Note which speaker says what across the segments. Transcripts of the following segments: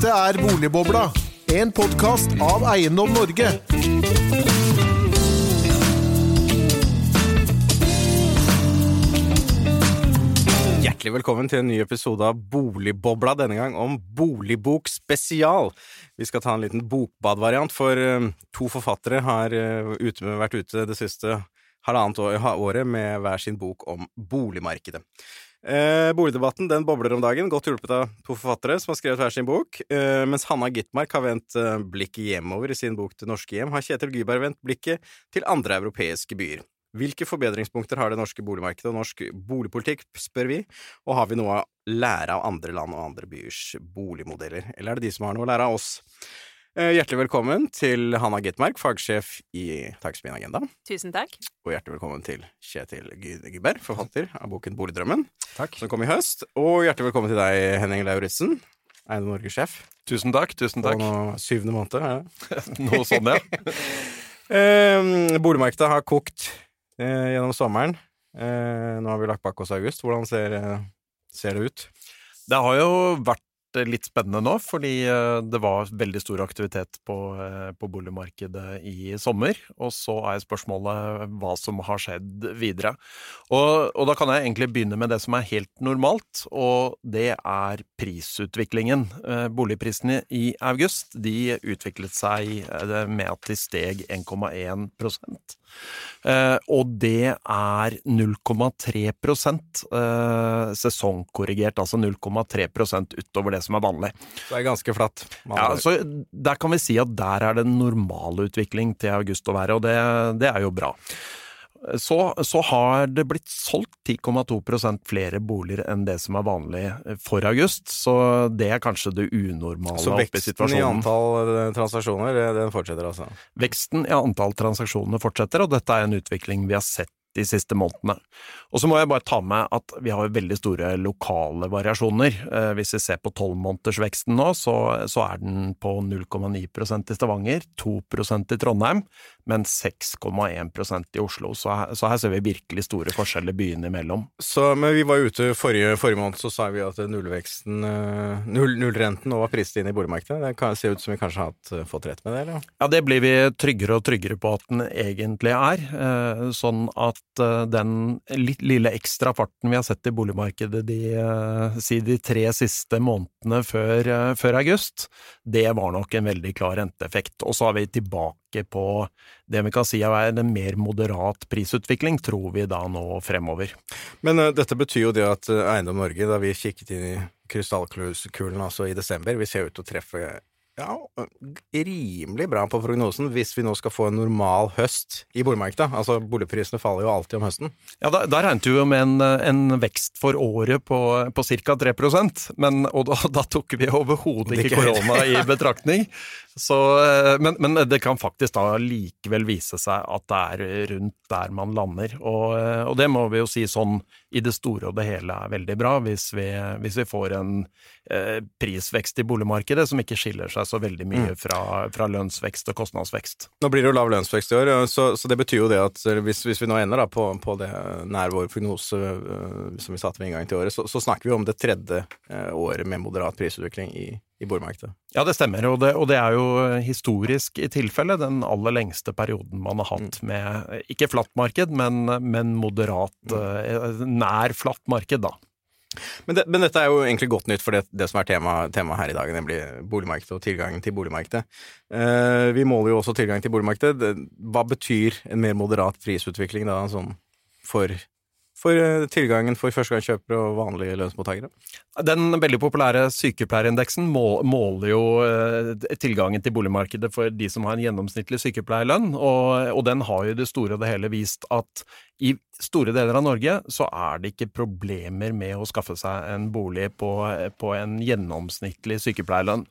Speaker 1: Dette er Boligbobla, en podkast av Eiendom Norge.
Speaker 2: Hjertelig velkommen til en ny episode av Boligbobla, denne gang om Boligbok spesial. Vi skal ta en liten bokbadvariant, for eh, to forfattere har eh, vært ute det siste halvannet året med hver sin bok om boligmarkedet. Eh, boligdebatten den bobler om dagen, godt hjulpet av to forfattere som har skrevet hver sin bok. Eh, mens Hanna Gitmark har vendt eh, blikket hjemover i sin bok til norske hjem, har Kjetil Gyberg vendt blikket til andre europeiske byer. Hvilke forbedringspunkter har det norske boligmarkedet og norsk boligpolitikk, spør vi, og har vi noe å lære av andre land og andre byers boligmodeller, eller er det de som har noe å lære av oss? Eh, Hjertelig velkommen til Hanna Gitmark, fagsjef i Takstmin Agenda,
Speaker 3: Tusen takk.
Speaker 2: og hjertelig velkommen til Kjetil Gy- Gyberg, forfatter av boken Boligdrømmen,
Speaker 4: Takk.
Speaker 2: som kom i høst, og hjertelig velkommen til deg, Henning Lauritzen, Eiendom Norge-sjef,
Speaker 4: Tusen takk. tusen
Speaker 2: takk.
Speaker 4: takk.
Speaker 2: nå syvende måned, er det?
Speaker 4: Noe sånn, ja.
Speaker 2: Eh, boligmarkedet har kokt eh, gjennom sommeren. Eh, nå har vi lagt bak oss august. Hvordan ser, ser det ut?
Speaker 4: Det har jo vært litt spennende nå, fordi eh, det var veldig stor aktivitet på, eh, på boligmarkedet i sommer. Og så er spørsmålet hva som har skjedd videre. Og, og da kan jeg egentlig begynne med det som er helt normalt, og det er prisutviklingen. Eh, Boligprisene i august de utviklet seg eh, med at de steg 1,1 Eh, og det er 0,3% eh, sesongkorrigert, altså 0,3% utover det som er vanlig.
Speaker 2: Det er ganske flatt.
Speaker 4: Ja, så Der kan vi si at der er det normalutvikling til august å være, og det, det er jo bra. Så, så har det blitt solgt 10,2% flere boliger enn det som er vanlig for august, så det er kanskje det unormale
Speaker 2: så
Speaker 4: oppi
Speaker 2: veksten i antall eh, transaksjoner, den fortsetter altså.
Speaker 4: Veksten i antall transaksjoner fortsetter, og dette er en utvikling vi har sett de siste månedene. Og så må jeg bare ta med at vi har veldig store lokale variasjoner. Eh, hvis vi ser på tolvmånedersveksten nå, så, så er den på 0,9% i Stavanger, 2% i Trondheim, men 6,1% i Oslo. Så her, så her ser vi virkelig store forskjeller byene imellom.
Speaker 2: Så, men vi var ute forrige, forrige måned, så sa vi at nullveksten eh, null, Nullrenten nå var priset inn i boligmarkedet. Det kan se ut som vi kanskje har hatt, eh, fått rett med det, eller?
Speaker 4: Ja, det blir vi tryggere og tryggere på at den egentlig er. eh, Sånn at den lille ekstra farten vi har sett i boligmarkedet de, si de tre siste månedene før, før august, det var nok en veldig klar renteeffekt. Og så har vi tilbake på det vi kan si er en mer moderat prisutvikling, tror vi da nå fremover.
Speaker 2: Men uh, dette betyr jo det at eh, Eiendom Norge, da vi kikket inn i krystallkulen altså i desember, vi ser ut til å treffe ja, rimelig bra på prognosen hvis vi nå skal få en normal høst i boligmarkedet. Altså, boligprisene faller jo alltid om høsten.
Speaker 4: Ja, da, da regnet vi jo med en, en vekst for året på, på ca. 3% men, og da, da tok vi overhodet ikke
Speaker 2: Ikke
Speaker 4: korona i betraktning. Så, eh, men, men det kan faktisk da likevel vise seg at det er rundt der man lander. Og, eh, og det må vi jo si sånn i det store og det hele er veldig bra, hvis vi, hvis vi får en eh, prisvekst i boligmarkedet som ikke skiller seg så veldig mye fra, fra lønnsvekst og kostnadsvekst.
Speaker 2: Nå blir det jo lav lønnsvekst i år, så, så det betyr jo det at hvis, hvis vi nå ender på, på det nær vår prognose øh, som vi satte ved inngangen til året, så, så snakker vi om det tredje øh, året med moderat prisutvikling i, i boligmarkedet.
Speaker 4: Ja, det stemmer, og det, og det er jo historisk i tilfelle den aller lengste perioden man har hatt med ikke flatt marked, men, men moderat, eh, nær flatt marked, da.
Speaker 2: Men, det, men dette er jo egentlig godt nytt for det, det som er tema, tema her i dag, nemlig boligmarkedet og tilgangen til boligmarkedet. Eh, vi måler jo også tilgang til boligmarkedet. Hva betyr en mer moderat prisutvikling da, sånn for, for eh, tilgangen for førstegangskjøpere og vanlige lønnsmottakere?
Speaker 4: Den veldig populære sykepleierindeksen måler jo eh, tilgangen til boligmarkedet for de som har en gjennomsnittlig sykepleierlønn, og, den har jo i det store og det hele vist at i store deler av Norge så er det ikke problemer med å skaffe seg en bolig på en gjennomsnittlig sykepleierlønn.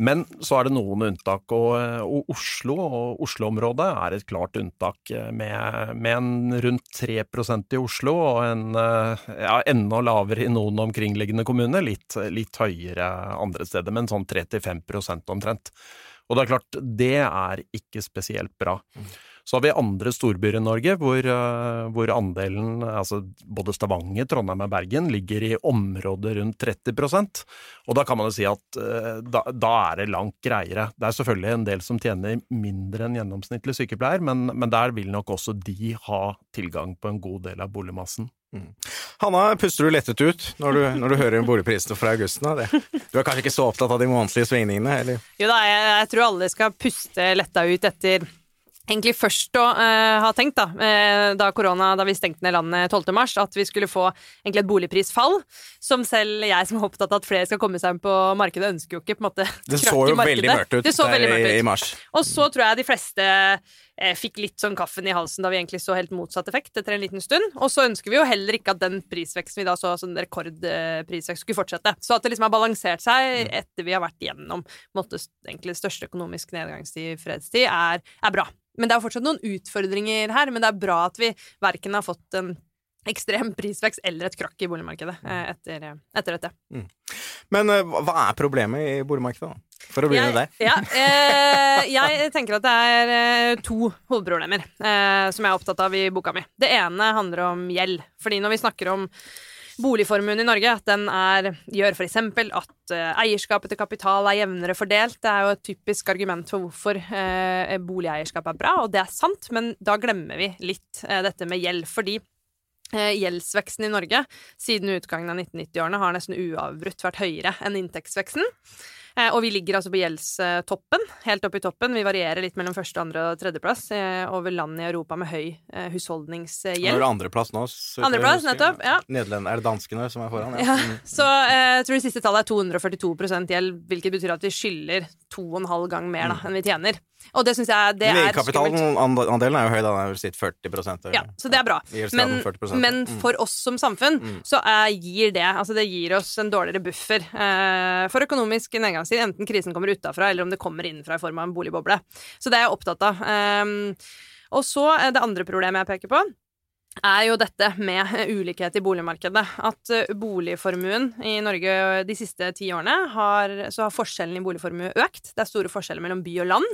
Speaker 4: Men så er det noen unntak, og, og Oslo og Oslo-området er et klart unntak, med, med en rundt 3% i Oslo og en eh, ja, enda lavere i noen omkringliggende kommuner, litt, litt høyere andre steder, men sånn 3-5% omtrent. Og det er klart, det er ikke spesielt bra. Så har vi andre storbyer i Norge hvor, uh, hvor andelen, altså både Stavanger, Trondheim og Bergen, ligger i området rundt 30% Og da kan man jo si at uh, da, da, er det langt greiere. Det er selvfølgelig en del som tjener mindre enn gjennomsnittlig sykepleier, men, men der vil nok også de ha tilgang på en god del av boligmassen. Mm.
Speaker 2: Hanna, puster du lettet ut når du, når du hører boligprisene fra augusten? Det. Du er kanskje ikke så opptatt av de månedlige svingningene? eller?
Speaker 3: Jo da, jeg, jeg tror alle skal puste letta ut etter egentlig først å uh, ha tenkt, da, uh, da korona, da vi stengte ned landet 12. mars, at vi skulle få egentlig et boligprisfall, som selv jeg som er opptatt av at flere skal komme seg inn på markedet, ønsker jo ikke på en måte
Speaker 2: Det så jo veldig mørkt ut, så
Speaker 3: veldig mørkt ut.
Speaker 2: i mars.
Speaker 3: Og så tror jeg de fleste eh, fikk litt sånn kaffen i halsen da vi egentlig så helt motsatt effekt etter en liten stund. Og så ønsker vi jo heller ikke at den prisveksten vi da så, sånn rekordprisvekst, skulle fortsette. Så at det liksom har balansert seg mm. etter vi har vært gjennom måtte, egentlig største økonomisk nedgangstid i fredstid, er, er bra. Men det er fortsatt noen utfordringer her, men det er bra at vi verken har fått en ekstrem prisvekst eller et krakk i boligmarkedet eh, etter, etter dette. Mm.
Speaker 2: Men eh, hva er problemet i boligmarkedet, da? For å begynne der.
Speaker 3: Ja, eh, jeg tenker at det er eh, to hovedproblemer eh, som jeg er opptatt av i boka mi. Det ene handler om gjeld. Fordi når vi snakker om boligformuen i Norge. Den er, gjør f.eks. at uh, eierskapet til kapital er jevnere fordelt. Det er jo et typisk argument for hvorfor uh, boligeierskap er bra, og det er sant, men da glemmer vi litt uh, dette med gjeld. Fordi gjeldsveksten i Norge siden utgangen av 1990-årene har nesten uavbrutt vært høyere enn inntektsveksten. Eh, og vi ligger altså på gjeldstoppen, helt oppe i toppen. Vi varierer litt mellom første, andre og tredjeplass eh, over land i Europa med høy eh, husholdningsgjeld. Nå
Speaker 2: er det andreplass nå.
Speaker 3: Andreplass, nettopp, ja.
Speaker 2: Nederland, er det danskene som er foran?
Speaker 3: Ja. ja. Mm. Så jeg tror det siste tallet er 242% gjeld, hvilket betyr at vi skylder to og en halv gang mer da, mm. enn vi tjener. Og det syns jeg det er skummelt.
Speaker 2: Egenkapitalandelen er jo høy, da. Den er sitt 40
Speaker 3: Ja, så det er bra. Men, men mm. for oss som samfunn mm. så gir det Altså det gir oss en dårligere buffer eh, for økonomisk nedgangstid, enten krisen kommer utafra eller om det kommer innenfra i form av en boligboble. Så det er jeg opptatt av. Um, og så det andre problemet jeg peker på, er jo dette med ulikhet i boligmarkedet. At eh, boligformuen i Norge de siste ti årene har, så har forskjellen i boligformue økt. Det er store forskjeller mellom by og land.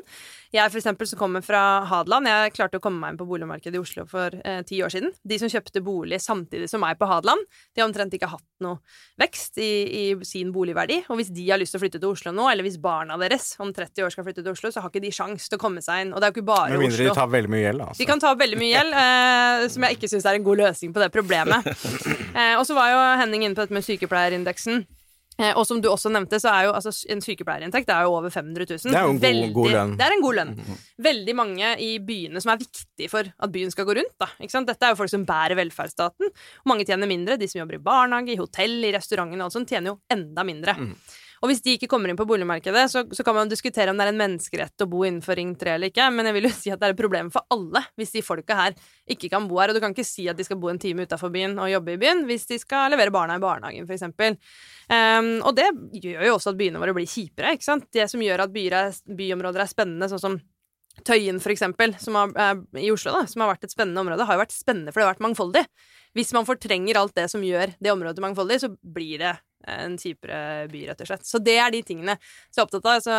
Speaker 3: Jeg for eksempel som kommer fra Hadeland, jeg klarte å komme meg inn på boligmarkedet i Oslo for eh, ti år siden. De som kjøpte bolig samtidig som meg på Hadeland, de har omtrent ikke hatt noe vekst i, i, sin boligverdi. Og hvis de har lyst til å flytte til Oslo nå, eller hvis barna deres om 30 år skal flytte til Oslo, så har ikke de sjans til å komme seg inn. Og det er jo ikke bare Oslo. Med mindre
Speaker 2: de tar veldig mye gjeld, altså.
Speaker 3: De kan ta veldig mye gjeld, eh, som jeg ikke syns er en god løsning på det problemet. eh, og så var jo Henning inne på dette med sykepleierindeksen. Eh, og som du også nevnte, så er jo altså, en sykepleierinntekt er jo over 500 000.
Speaker 2: Det er jo en Veldig, god, lønn.
Speaker 3: Det er en god lønn. Mm. Veldig mange i byene som er viktige for at byen skal gå rundt. Da, Dette er jo folk som bærer velferdsstaten. Mange tjener mindre. De som jobber i barnehage, i hotell, i restaurantene og alt sånt, tjener jo enda mindre. Mm. Og hvis de ikke kommer inn på boligmarkedet, så, så, kan man diskutere om det er en menneskerett å bo innenfor Ring 3 eller ikke, men jeg vil jo si at det er et problem for alle hvis de folka her ikke kan bo her. Og du kan ikke si at de skal bo en time utafor byen og jobbe i byen hvis de skal levere barna i barnehagen, f.eks. Um, ehm, og det gjør jo også at byene våre blir kjipere, ikke sant. Det som gjør at er, byområder er spennende, sånn som Tøyen, for eksempel, eh, i Oslo, da, som har vært et spennende område, har jo vært spennende for det har vært mangfoldig. Hvis man fortrenger alt det som gjør det området mangfoldig, så blir det en kjipere by, rett og slett. Så det er de tingene som jeg er opptatt av. Altså,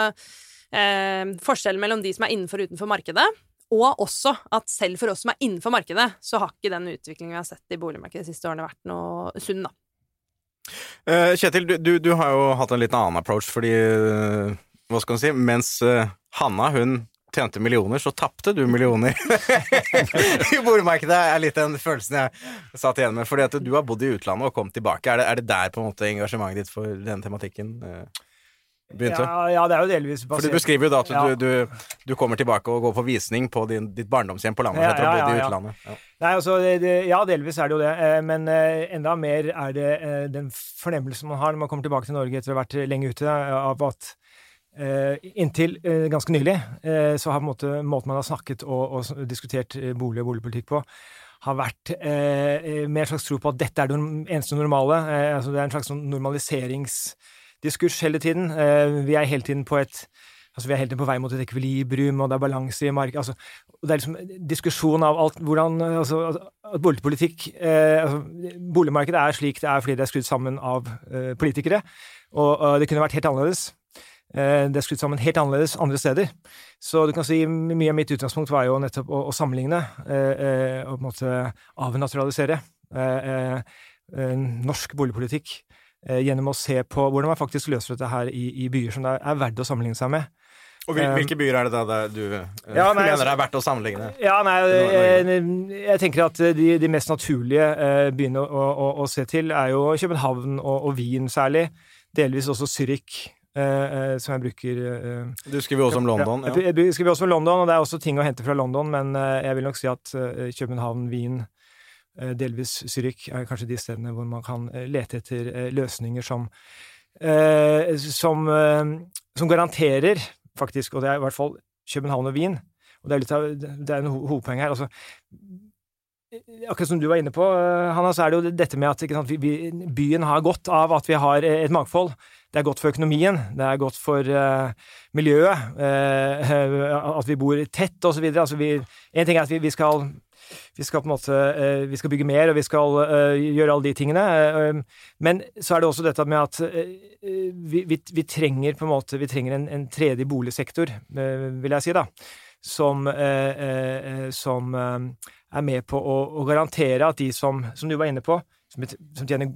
Speaker 3: eh, forskjellen mellom de som er innenfor og utenfor markedet, og også at selv for oss som er innenfor markedet, så har ikke den utviklingen vi har sett i boligmarkedet de siste årene, vært noe sunn, da.
Speaker 2: Uh, Kjetil, du, du, du, har jo hatt en litt annen approach, fordi uh, Hva skal man si? Mens uh, Hanna, hun tjente millioner, så tapte du millioner. I boligmarkedet er litt den følelsen jeg satt igjen med. Fordi at du har bodd i utlandet og kommet tilbake. Er det, er det der på en måte engasjementet ditt for den tematikken eh, begynte?
Speaker 5: Ja, ja, det er jo delvis
Speaker 2: basert For du beskriver jo da at ja. du, du, du, kommer tilbake og går på visning på din, ditt barndomshjem på landet etter å ha bodd i utlandet.
Speaker 5: Nei, altså, det, ja, delvis er det jo det. Eh, men eh, enda mer er det den fornemmelsen man har når man kommer tilbake til Norge etter å ha vært lenge ute, av at inntil uh, ganske nylig uh, så har på en måte, måten man har snakket og, og diskutert bolig og boligpolitikk på, har vært med en slags tro på at dette er det eneste normale. altså Det er en slags normaliseringsdiskurs hele tiden. vi er hele tiden på et Altså, vi er hele tiden på vei mot et ekvilibrium, og det er balanse i markedet altså, Det er liksom diskusjon av alt hvordan altså, at boligpolitikk altså, Boligmarkedet er slik det er fordi det er skrudd sammen av politikere, og, og det kunne vært helt annerledes. Eh, det er skrudd sammen helt annerledes andre steder. Så du kan si mye av mitt utgangspunkt var jo nettopp å, å sammenligne eh, eh og på en måte avnaturalisere eh, eh, norsk boligpolitikk gjennom å se på hvordan man faktisk løser dette her i, i byer som det er verdt å sammenligne seg med.
Speaker 2: Og hvilke byer er det da du ja, nei, mener altså- det er verdt å sammenligne?
Speaker 5: Ja, nei, jeg, jeg tenker at de, de mest naturlige byene å, å, å, se til er jo København og, og Wien særlig. Delvis også Zürich. Uh, som jeg bruker uh,
Speaker 2: Du skriver også om London?
Speaker 5: Ja. Jeg, jeg, skriver også om London, og det er også ting å hente fra London, men jeg vil nok si at København, Wien, delvis Zürich er kanskje de stedene hvor man kan lete etter løsninger som som, som garanterer, faktisk, og det er i hvert fall København og Wien, og det er litt av det er en hovedpoeng her. altså Akkurat som du var inne på, Hanna, så er det jo dette med at sant, vi, byen har godt av at vi har et mangfold. Det er godt for økonomien, det er godt for uh, miljøet, uh, at vi bor tett osv. Altså en ting er at vi, vi, skal vi skal på en måte uh, vi skal bygge mer, og vi skal gjøre alle de tingene. men så er det også dette med at vi, vi, vi, trenger på en måte vi trenger en, en tredje boligsektor, vil jeg si, da, som, som er med på å, å garantere at de som, som du var inne på, som, som tjener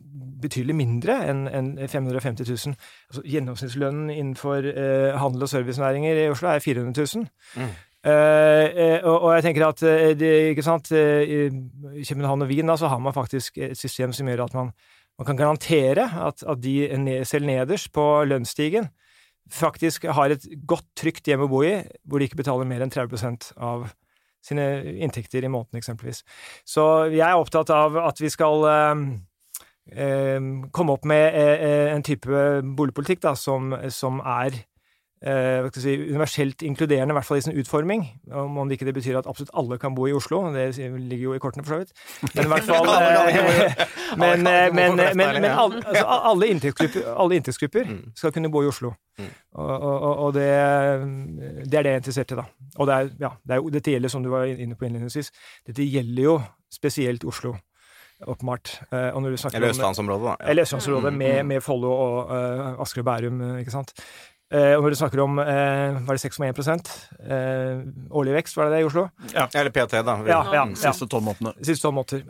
Speaker 5: betydelig mindre enn en 550 000. Altså, gjennomsnittslønnen innenfor eh, handel- og servicenæringer i Oslo er 400 000. Mm. Eh, og, og, jeg tenker at uh, det, ikke sant, uh, i København og Wien da, så har man faktisk et system som gjør at man, man kan garantere at, at de ned, selv nederst på lønnsstigen faktisk har et godt, trygt hjem å bo i, hvor de ikke betaler mer enn 30% av sine inntekter i måneden, eksempelvis. Så jeg er opptatt av at vi skal komme opp med eh, eh, en type boligpolitikk da, som, som er eh, si, universelt inkluderende, i hvert fall i sin utforming. Om, om det ikke det betyr at absolutt alle kan bo i Oslo, det ligger jo i kortene for så vidt. Men i hvert fall Men, men, men, men alle, altså, alle, inntektsgrupper, alle inntektsgrupper mm. skal kunne bo i Oslo. Mm. Og, og, og det, det, er det jeg er interessert i, da. Og det er, ja, det er, dette gjelder, som du var inne på innledningsvis, dette gjelder jo spesielt Oslo åpenbart.
Speaker 2: Eh, eller østlandsområdet, da.
Speaker 5: Ja. Eller østlandsområdet med, med Follo og uh, Asker og Bærum, eh, ikke sant. Uh, og når du snakker om eh, var det 6,1 eh, årlig vekst, var det det i Oslo?
Speaker 2: Ja, eller PT, da.
Speaker 5: Ja, ja,
Speaker 4: Siste tolv månedene.
Speaker 5: Siste tolv måneder.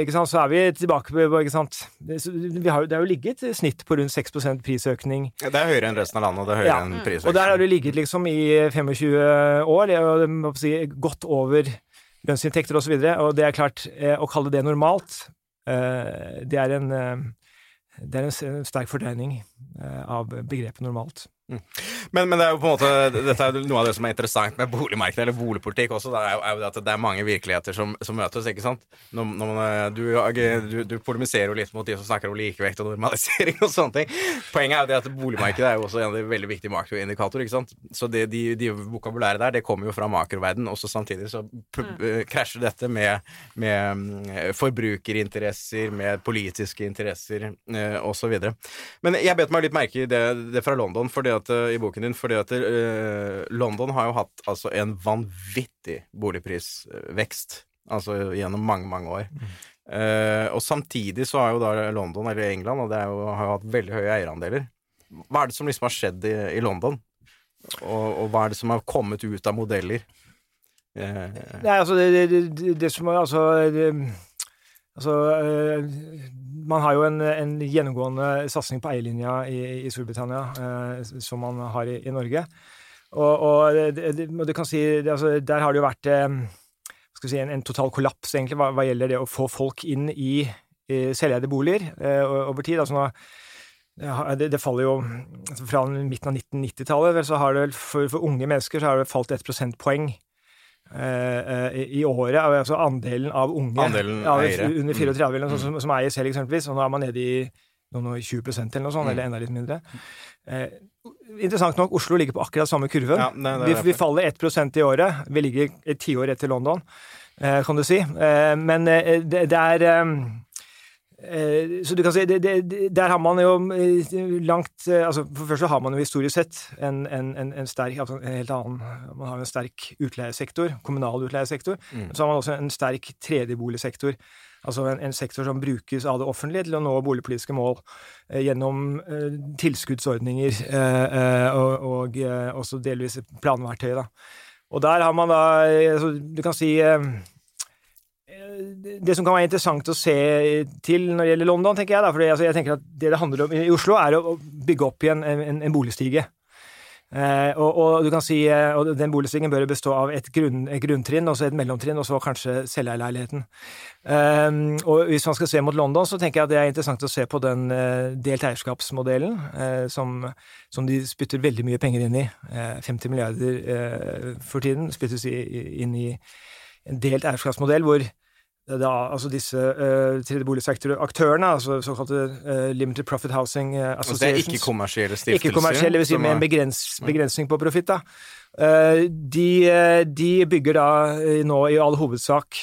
Speaker 5: ikke sant? Så er vi tilbake på ikke sant? Det, vi har, det har jo ligget snitt på rundt 6 prisøkning.
Speaker 2: Ja, det er høyere enn resten av landet, og det er høyere enn prisøkning.
Speaker 5: Og der har det ligget liksom i 25 år, og det må si, godt over lønnsinntekter osv. Og, så og det er klart, eh, å kalle det normalt, eh, det er en, eh, det er en sterk fordreining av begrepet normalt.
Speaker 2: Mm. Men, men, det er jo på en måte dette er noe av det som er interessant med boligmarkedet eller boligpolitikk også. Det er jo, er jo at det er mange virkeligheter som, som møtes, ikke sant. Når, når man, eh, du, du, du, polemiserer jo litt mot de som snakker om likevekt og normalisering og sånne ting. Poenget er jo det at boligmarkedet er jo også en av de veldig viktige makroindikatorer, ikke sant. Så det, de, de vokabulæret der, det kommer jo fra makroverden. Også samtidig så. Eh, krasjer dette med, med, mm, forbrukerinteresser, med politiske interesser eh, osv. Men jeg bet meg litt merke i det, det fra London. for det at, eh, i boken din fordi at uh, London har jo hatt altså en vanvittig boligprisvekst altså gjennom mange, mange år. Mm. Uh, og samtidig så har jo da London, eller England, og det jo, har jo hatt veldig høye eierandeler. Hva er det som liksom har skjedd i, i London? Og, og, hva er det som har kommet ut av modeller?
Speaker 5: Uh, Nei, altså det, det, det, det som er altså Altså, man har jo en, en gjennomgående satsing på eierlinja i, i Storbritannia, eh, som man har i, i Norge. Og, og det, det, kan si, altså, der har det jo vært eh, si, en, en, total kollaps, egentlig, hva, hva, gjelder det å få folk inn i, i selveide boliger eh, over tid. Altså, det, det, faller jo altså, Fra midten av 1990-tallet så har det for, for, unge mennesker så har det falt ett prosentpoeng Eh, eh, i året, altså andelen av unge
Speaker 2: andelen
Speaker 5: ja, under 34 eller noe sånt, som, som eier selv, eksempelvis, og nå er man nede i noen og 20% eller noe sånt, mm. eller enda litt mindre. Eh, interessant nok, Oslo ligger på akkurat samme kurven. Ja, det vi, vi, faller 1 i året. Vi ligger et tiår etter London, eh, kan du si. Eh, men eh, det, det, er Eh, så du kan si, det, det, Der har man jo eh, langt eh, altså For først så har man jo historisk sett en, en, en sterk altså en helt annen Man har jo en sterk utleiesektor, kommunal utleiesektor. Mm. Så har man også en sterk tredjeboligsektor. Altså en, en, sektor som brukes av det offentlige til å nå boligpolitiske mål eh, gjennom eh, tilskuddsordninger eh, og, og også delvis planverktøy. Da. Og der har man da altså, Du kan si det som kan være interessant å se til når det gjelder London, tenker jeg da, for altså, jeg tenker at det det handler om i Oslo, er å bygge opp igjen en, en, boligstige. Eh, og, og, du kan si, eh, og den boligstigen bør bestå av et, grunn, et grunntrinn, og så et mellomtrinn, og så kanskje selveierleiligheten. Eh, og hvis man skal se mot London, så tenker jeg at det er interessant å se på den eh, delt eierskapsmodellen, eh, som, som, de spytter veldig mye penger inn i. 50 eh, milliarder for tiden spyttes inn i en delt eierskapsmodell hvor da, altså disse uh, tredjeboligsektoraktørene, altså såkalte uh, Limited Profit Housing uh, Associations
Speaker 2: Og det er ikke-kommersielle stiftelser?
Speaker 5: Ikke-kommersielle, det vil si med en begrens, begrensning på profitt. Uh, de, de, bygger da nå i all hovedsak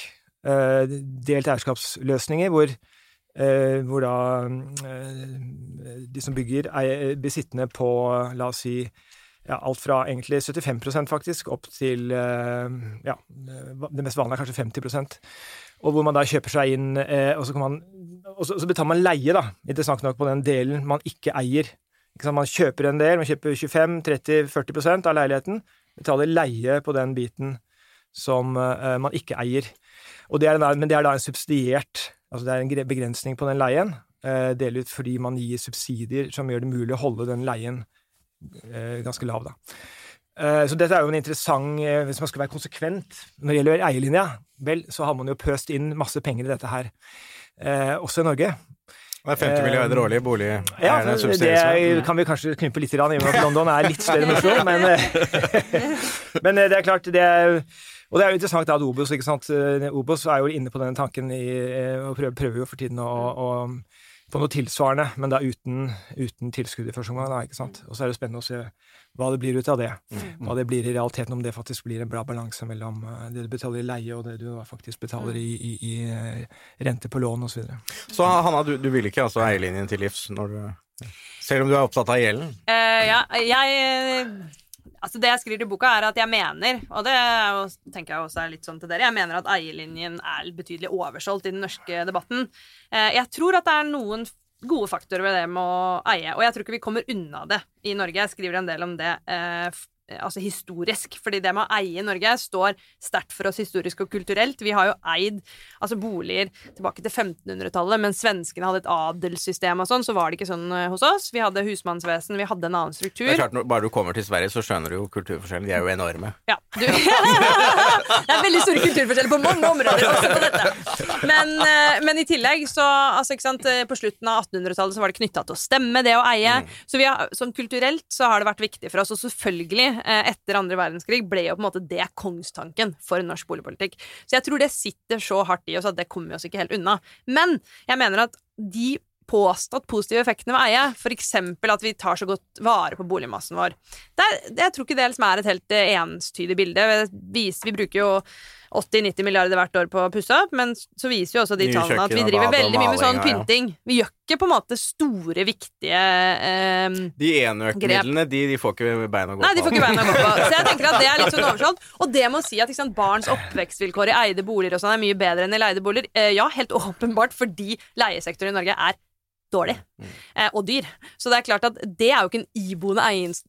Speaker 5: delt eierskapsløsninger, hvor, hvor da de som bygger, er besittende på, la oss si, ja, alt fra egentlig 75% faktisk, opp til ja, det mest vanlige er kanskje 50% og hvor man da kjøper seg inn, eh, og, så man, og, så, så betaler man leie, da, interessant nok, på den delen man ikke eier. Ikke man kjøper en del, man kjøper 25-30-40% av leiligheten, betaler leie på den biten som man ikke eier. Det en, men det er da en subsidiert Altså det er en begrensning på den leien, uh, delvis fordi man gir subsidier som gjør det mulig å holde den leien ganske lav, da. Så dette er jo en interessant Hvis man skal være konsekvent når det gjelder eierlinja, Vel, så har man jo pøst inn masse penger i dette her, eh, også i Norge.
Speaker 2: Det er 50 milliarder årlig bolig.
Speaker 5: Ja, det kan vi kanskje knype litt i og med at London er litt større enn Oslo. Men, eh, men, eh, det er klart det er, Og det er jo interessant at Obos ikke sant? Eh, Obos er jo inne på denne tanken i, og prøver, prøver jo for tiden å, å få noe tilsvarende, men da uten, uten tilskudd i første omgang. Da, ikke sant? Og så er det spennende å se hva det blir ut av det. Mm. Hva det blir i realiteten, om det faktisk blir en bra balanse mellom eh, det du betaler i leie, og det du faktisk betaler i, i, i eh, rente på lån osv. Så, videre.
Speaker 2: så Hanna, du, du vil ikke altså eierlinjen til livs når du selv om du er opptatt av gjelden?
Speaker 3: Uh, ja, jeg Altså Det jeg skriver i boka, er at jeg mener, og det tenker jeg også er litt sånn til dere, jeg mener at eierlinjen er betydelig oversolgt i den norske debatten. Jeg tror at det er noen gode faktorer ved det med å eie. Og jeg tror ikke vi kommer unna det i Norge. Jeg skriver en del om det eh, Eh, altså historisk. Fordi det med å eie Norge står sterkt for oss historisk og kulturelt. Vi har jo eid altså boliger tilbake til 1500-tallet, men svenskene hadde et adelssystem og sånn, så var det ikke sånn eh, hos oss. Vi hadde husmannsvesen, vi hadde en annen struktur.
Speaker 2: Det er klart, Bare du kommer til Sverige, så skjønner du jo kulturforskjellen. De er jo enorme.
Speaker 3: Ja. Du, det er veldig store kulturforskjeller på mange områder også på dette. Men, eh, men i tillegg så altså, ikke sant, På slutten av 1800-tallet så var det knytta til å stemme, det å eie. Mm. Så vi har, sånn kulturelt så har det vært viktig for oss. Og selvfølgelig Eh, etter andre verdenskrig ble jo på en måte det kongstanken for norsk boligpolitikk. Så jeg tror det sitter så hardt i oss at det kommer vi oss ikke helt unna. Men jeg mener at de påstått positive effektene ved eie, f.eks. at vi tar så godt vare på boligmassen vår. Det er, jeg tror ikke det liksom er et helt eh, enstydig bilde. Vi bruker jo 80-90 milliarder hvert år på å pusse opp, men så viser jo også de tallene at vi driver veldig mye med sånn pynting. Vi gjør ikke på en måte store, viktige eh,
Speaker 2: De enøkmidlene, de, de, får ikke bein å gå
Speaker 3: på. Nei, de får ikke bein å gå på. Så jeg tenker at det er litt sånn oversolgt. Og det må si at sant, barns oppvekstvilkår i eide boliger og sånn er mye bedre enn i leide boliger. Eh, ja, helt åpenbart fordi leiesektoren i Norge er dårlig mm. eh, og dyr. Så det er klart at det er jo ikke en iboende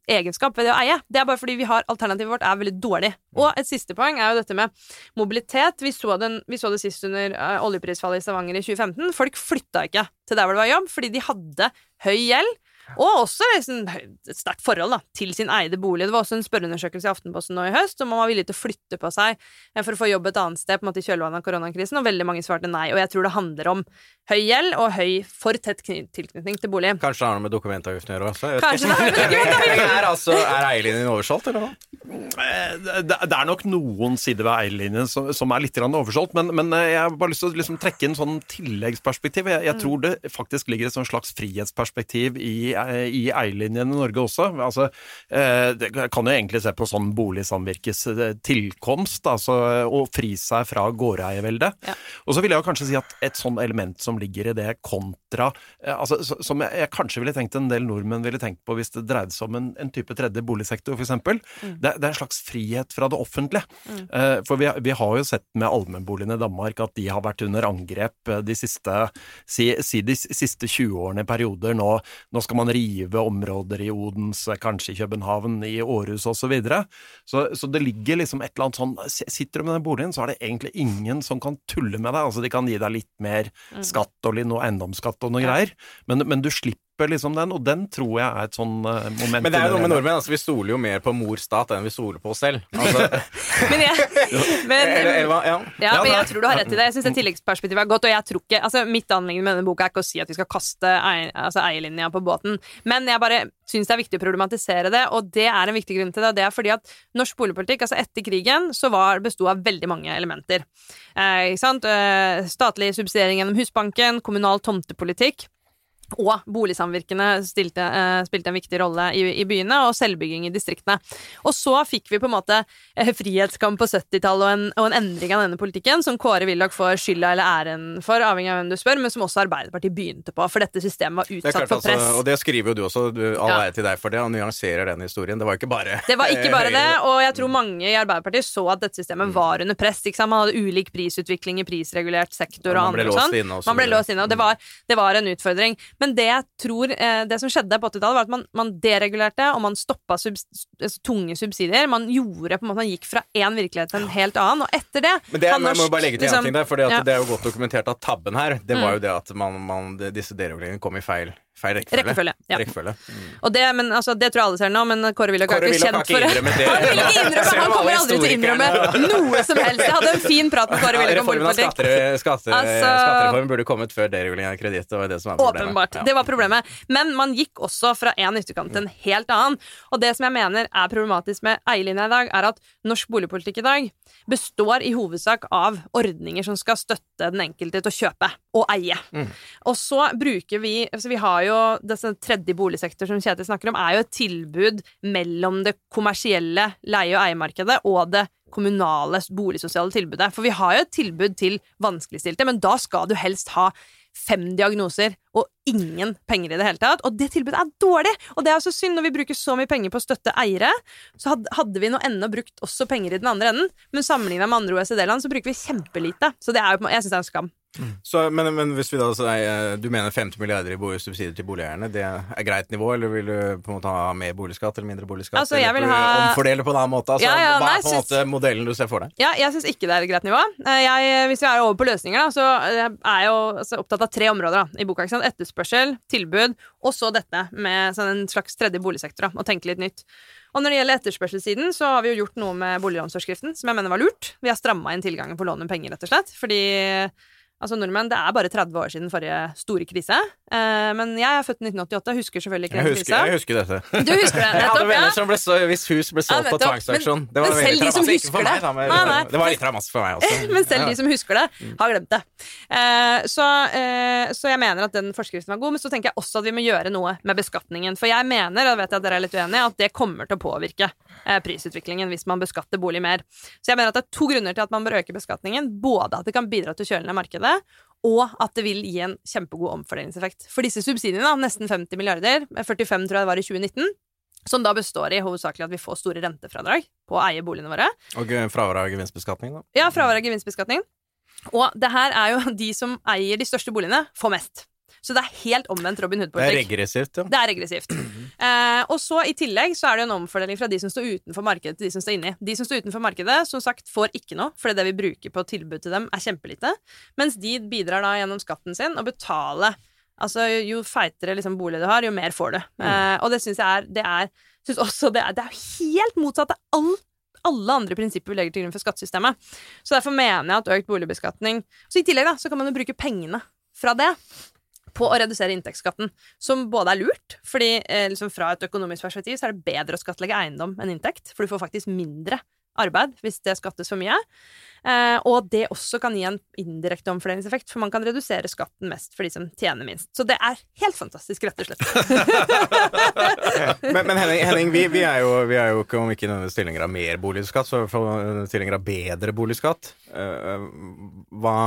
Speaker 3: egenskap ved det å eie. Det er bare fordi vi har alternativet vårt er veldig dårlig. Mm. Og et siste poeng er jo dette med mobilitet. Vi så, den, vi så det sist under uh, oljeprisfallet i Stavanger i 2015. Folk flytta ikke til der hvor det var jobb, fordi de hadde høy gjeld. Og også liksom, et sterkt forhold da, til sin eide bolig. Det var også en spørreundersøkelse i Aftenposten nå i høst om man var villig til å flytte på seg eh, for å få jobb et annet sted på en måte i kjølvannet av koronakrisen, og veldig mange svarte nei. Og jeg tror det handler om høy gjeld og høy for tett tilknytning til bolig.
Speaker 2: Kanskje det har noe med dokumentavgiften å gjøre også?
Speaker 3: Kanskje det har med dokumentavgiften
Speaker 2: er, altså, er eierlinjen oversolgt, eller hva?
Speaker 4: Eh, det, er nok noen sider ved eierlinjen som, som er litt oversolgt, men, men, eh, jeg har bare lyst til å liksom trekke inn sånn tilleggsperspektiv. Jeg, jeg, mm. tror det faktisk ligger et sånn slags frihetsperspektiv i i eierlinjen i Norge også. Altså, eh, det kan jo egentlig se på sånn boligsamvirkes eh, tilkomst, altså å fri seg fra gårdeierveldet.
Speaker 3: Ja.
Speaker 4: Og så vil jeg jo kanskje si at et sånn element som ligger i det kontra eh, altså, Som jeg, jeg kanskje ville tenkt en del nordmenn ville tenkt på hvis det dreide seg om en, en type tredje boligsektor, f.eks.
Speaker 3: Mm.
Speaker 4: Det, det er en slags frihet fra det offentlige. Mm. For vi, vi har jo sett med allmennboligene i Danmark at de har vært under angrep de siste, si, si de siste 20 årene i perioder. Nå, nå skal man rive områder i Odense, kanskje i København, i Århus osv. Så, videre. så Så det ligger liksom et eller annet sånn Sitter du med den boligen, så er det egentlig ingen som kan tulle med deg. Altså de kan gi deg litt mer skatt og litt noe eiendomsskatt og noe greier, men, men du slipper liksom den, og den tror jeg er et sånn uh, moment
Speaker 2: Men det er jo noe med nordmenn, altså vi stoler jo mer på mor stat enn vi stoler på oss selv. Altså,
Speaker 3: Men jeg, men,
Speaker 2: eller? Ja.
Speaker 3: Ja, men jeg tror du har rett i det. Jeg syns det tilleggsperspektivet er godt. Og jeg tror ikke, altså Mitt anliggende med denne boka er ikke å si at vi skal kaste eier, altså eierlinja på båten, men jeg bare syns det er viktig å problematisere det, og det er en viktig grunn til det. Det er fordi at norsk boligpolitikk, altså etter krigen, så var besto av veldig mange elementer. Eh, ikke sant? Eh, statlig subsidiering gjennom Husbanken, kommunal tomtepolitikk. Og boligsamvirkene stilte, eh, spilte en viktig rolle i, i byene, og selvbygging i distriktene. Og så fikk vi på en måte eh, frihetskamp på 70-tallet og, en- og en endring av denne politikken, som Kåre Willoch får skylda eller æren for, avhengig av hvem du spør, men som også Arbeiderpartiet begynte på, for dette systemet var utsatt
Speaker 2: klart,
Speaker 3: for press.
Speaker 2: altså, og det skriver jo du også. Du, all
Speaker 3: Ja.
Speaker 2: til deg for det, og nyanserer den historien. Det var ikke bare
Speaker 3: Det var ikke bare det, og jeg tror mange i Arbeiderpartiet så at dette
Speaker 2: Mm.
Speaker 3: systemet var under press. Ikke sant? Man hadde ulik prisutvikling i prisregulert sektor og andre sånn. Man ble låst inne, og det var, det var en utfordring. Men det jeg tror eh, Det som skjedde på 80-tallet, var at man, man deregulerte, og man stoppa subs, altså, tunge subsidier. Man gjorde på en måte Man gikk fra én virkelighet til en helt annen, og etter det
Speaker 2: Men det,
Speaker 3: norsk,
Speaker 2: jeg må bare legge til
Speaker 3: liksom-
Speaker 2: en ting der, for
Speaker 3: ja. Mm.
Speaker 2: det er jo godt dokumentert at tabben her, det var jo det at man, man, disse dereguleringene kom i feil, feil rekkefølge.
Speaker 3: Rekkefølge, ja.
Speaker 2: Rekkefølge.
Speaker 3: Og det, men, altså, det tror jeg alle ser nå, men Kåre Willoch er ikke kjent for det. Han vil ikke innrømme, han kommer aldri til å innrømme noe som helst. Jeg hadde en fin prat med Kåre Willoch om boligpolitikk.
Speaker 2: skatter, skatter,
Speaker 3: Altså-
Speaker 2: skattereformen burde kommet før deregulering av kreditt. Det var det som var problemet.
Speaker 3: Åpenbart.
Speaker 2: Ja.
Speaker 3: Det var problemet. Men man gikk også fra en ytterkant til en helt annen. Og det som jeg mener er problematisk med eierlinja i dag, er at norsk boligpolitikk i dag består i hovedsak av ordninger som skal støtte den enkelte til å kjøpe og eie. Og så bruker vi altså Vi har jo denne tredje boligsektor som Kjetil snakker om, er jo et tilbud mellom det kommersielle leie- og eiemarkedet og det kommunale boligsosiale tilbudet. For vi har jo et tilbud til vanskeligstilte, men da skal du helst ha fem diagnoser og ingen penger i det hele tatt. Og det tilbudet er dårlig! Og det er så synd når vi bruker så mye penger på å støtte eiere. Så hadde, vi nå ennå brukt også penger i den andre enden, men sammenligna med andre OECD-land så bruker vi kjempelite. Så det er jo, jeg syns det er en skam.
Speaker 2: Så, men, men hvis vi da sier Du mener 50 milliarder i subsidier til boligeierne, det er greit nivå, eller vil du på en måte ha mer boligskatt eller mindre boligskatt?
Speaker 3: Altså, jeg
Speaker 2: eller
Speaker 3: vil ha-
Speaker 2: omfordele på en annen måte? Altså,
Speaker 3: Ja, ja,
Speaker 2: hva
Speaker 3: nei,
Speaker 2: er på en
Speaker 3: måte
Speaker 2: måte modellen du ser for deg?
Speaker 3: Ja, jeg syns ikke det er et greit nivå. Eh, Jeg, hvis vi er over på løsninger, da, så eh, er jeg jo altså, opptatt av tre områder da, i boka. Ikke sant? Etterspørsel, tilbud, og så dette med sånn en slags tredje boligsektor. Da, og tenke litt nytt. Og når det gjelder etterspørselssiden, så har vi jo gjort noe med boliglånsforskriften som jeg mener var lurt. Vi har stramma inn tilgangen på lån med penger, rett og slett. Fordi Altså nordmenn, Det er bare 30 år siden forrige store krise. Eh, men jeg er født i 1988, husker selvfølgelig ikke
Speaker 2: Jeg
Speaker 3: den
Speaker 2: husker,
Speaker 3: krisa.
Speaker 2: jeg husker dette.
Speaker 3: Du husker det,
Speaker 2: Jeg
Speaker 3: nettopp? ja.
Speaker 2: som ble så, hvis hus ble
Speaker 3: Ja,
Speaker 2: solgt på
Speaker 3: tvangsaksjon
Speaker 2: tvangsauksjon. Det var
Speaker 3: men selv de som husker
Speaker 2: meg,
Speaker 3: det.
Speaker 2: da, men
Speaker 3: Nei, nei.
Speaker 2: det var litt dramatisk for meg også.
Speaker 3: Men selv
Speaker 2: Ja.
Speaker 3: de som husker det, har glemt det. Eh, så, eh, så jeg mener at den forskriften var god, men så tenker jeg også at vi må gjøre noe med beskatningen. For jeg mener, og vet jeg at dere er litt uenige, at det kommer til å påvirke prisutviklingen hvis man beskatter bolig mer. Så jeg mener at det er to grunner til at man bør øke beskatningen. Både at det kan bidra til å kjøle ned markedet, og at det vil gi en kjempegod omfordelingseffekt. For disse subsidiene, nesten 50 milliarder, 45 tror jeg det var i 2019, som da består i hovedsakelig at vi får store rentefradrag på å eie boligene våre.
Speaker 2: Og fravær av gevinstbeskatning, da.
Speaker 3: Ja, fravær av gevinstbeskatning. Og det her er jo de som eier de største boligene, får mest. Så det er helt omvendt Robin Hood-politikk.
Speaker 2: Det er regressivt, ja.
Speaker 3: Det er regressivt. Eh, og så i tillegg så er det en omfordeling fra de som står utenfor markedet, til de som står inni. De som står utenfor markedet, som sagt, får ikke noe, fordi det vi bruker på tilbud til dem, er kjempelite. Mens de bidrar da gjennom skatten sin og betaler Altså, jo feitere liksom, bolig du har, jo mer får du. Eh, og det syns jeg er Det er, synes også det er, det er helt motsatt av all alle andre prinsipper vi legger til grunn for skattesystemet. Så derfor mener jeg at økt boligbeskatning Så i tillegg da, så kan man jo bruke pengene fra det på å redusere inntektsskatten, som både er lurt, fordi eh, liksom fra et økonomisk perspektiv så er det bedre å skattlegge eiendom enn inntekt, for du får faktisk mindre arbeid, hvis det skattes for mye. Eh, og det også kan gi en indirekte omfordelingseffekt, for man kan redusere skatten mest for de som tjener minst. Så det er helt fantastisk, rett og slett.
Speaker 2: men, men, Henning, Henning vi, vi, er jo, vi, er jo, ikke om ikke noen stillinger av mer boligskatt, så stillinger av bedre boligskatt. Uh, hva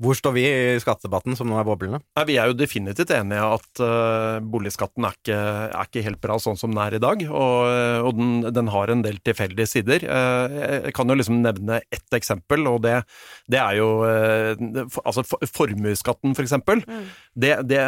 Speaker 2: hvor står vi i skattedebatten, som nå er boblende?
Speaker 4: Nei, vi er jo definitivt enige i at uh, boligskatten er ikke, er ikke, helt bra sånn som den er i dag, og, og den, den, har en del tilfeldige sider. Uh, jeg kan jo liksom nevne ett eksempel, og det, det er jo uh, for, altså for, formuesskatten, for eksempel. Mm. Det, det,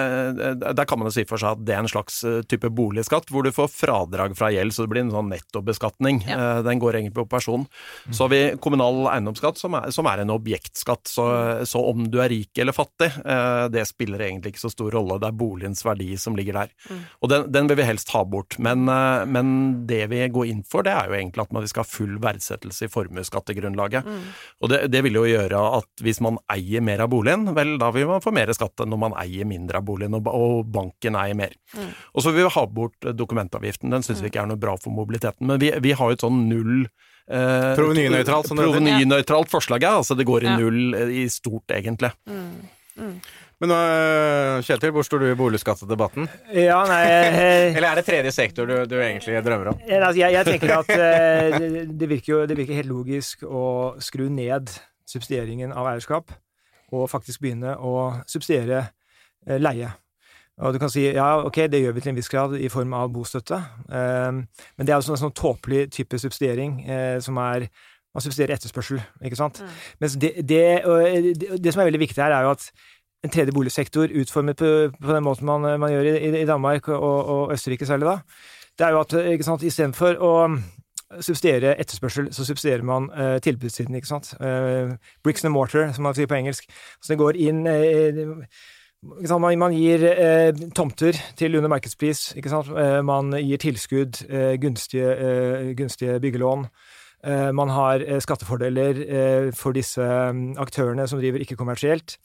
Speaker 4: der kan man jo si for seg at det er en slags type boligskatt hvor du får fradrag fra gjeld, så det blir en sånn nettobeskatning. Ja. Den går egentlig på person. Mm. Så har vi kommunal eiendomsskatt, som er, som er en objektskatt. Så, så om om du er rik eller fattig, eh, det spiller egentlig ikke så stor rolle. Det er boligens verdi som ligger der. Mm. Og den, den, vil vi helst ha bort. Men, eh, men, det vi går inn for, det er jo egentlig at man skal ha full verdsettelse i formuesskattegrunnlaget. Mm. Og det, det, vil jo gjøre at hvis man eier mer av boligen, vel, da vil man få mer skatt enn når man eier mindre av boligen, og, og banken eier mer. Mm. Og så vil vi ha bort dokumentavgiften. Den syns vi mm. ikke er noe bra for mobiliteten. Men vi, vi har jo et sånn null
Speaker 2: Eh, provenynøytralt,
Speaker 4: som Provenynøytralt forslag, ja. Altså det går i null eh, i stort, egentlig. Mm.
Speaker 2: Mm. Men eh, Kjetil, hvor står du i boligskattedebatten?
Speaker 5: Ja, nei
Speaker 2: eh, Eller er det tredje sektor du, du egentlig drømmer om?
Speaker 5: Altså, jeg, jeg, tenker at eh, det, det, virker jo, det virker helt logisk å skru ned subsidieringen av eierskap, og faktisk begynne å subsidiere eh, leie. Og du kan si ja, ok, det gjør vi til en viss grad i form av bostøtte, men det er jo en sånn tåpelig type subsidiering som er Man subsidierer etterspørsel, ikke sant? Mm. Mens det, det, det, det, som er veldig viktig her, er jo at en tredje boligsektor utformet på, på den måten man, man gjør i, i Danmark og, og, Østerrike særlig, da, det er jo at ikke sant, istedenfor å subsidiere etterspørsel, så subsidierer man uh, tilbudssiden, ikke sant. Uh, bricks and mortar, som man sier på engelsk. Så det går inn uh, man gir eh, tomter til under markedspris. Eh, man gir tilskudd, eh, gunstige, eh, gunstige, byggelån. Eh, man har eh, skattefordeler for disse mm, aktørene som driver ikke-kommersielt.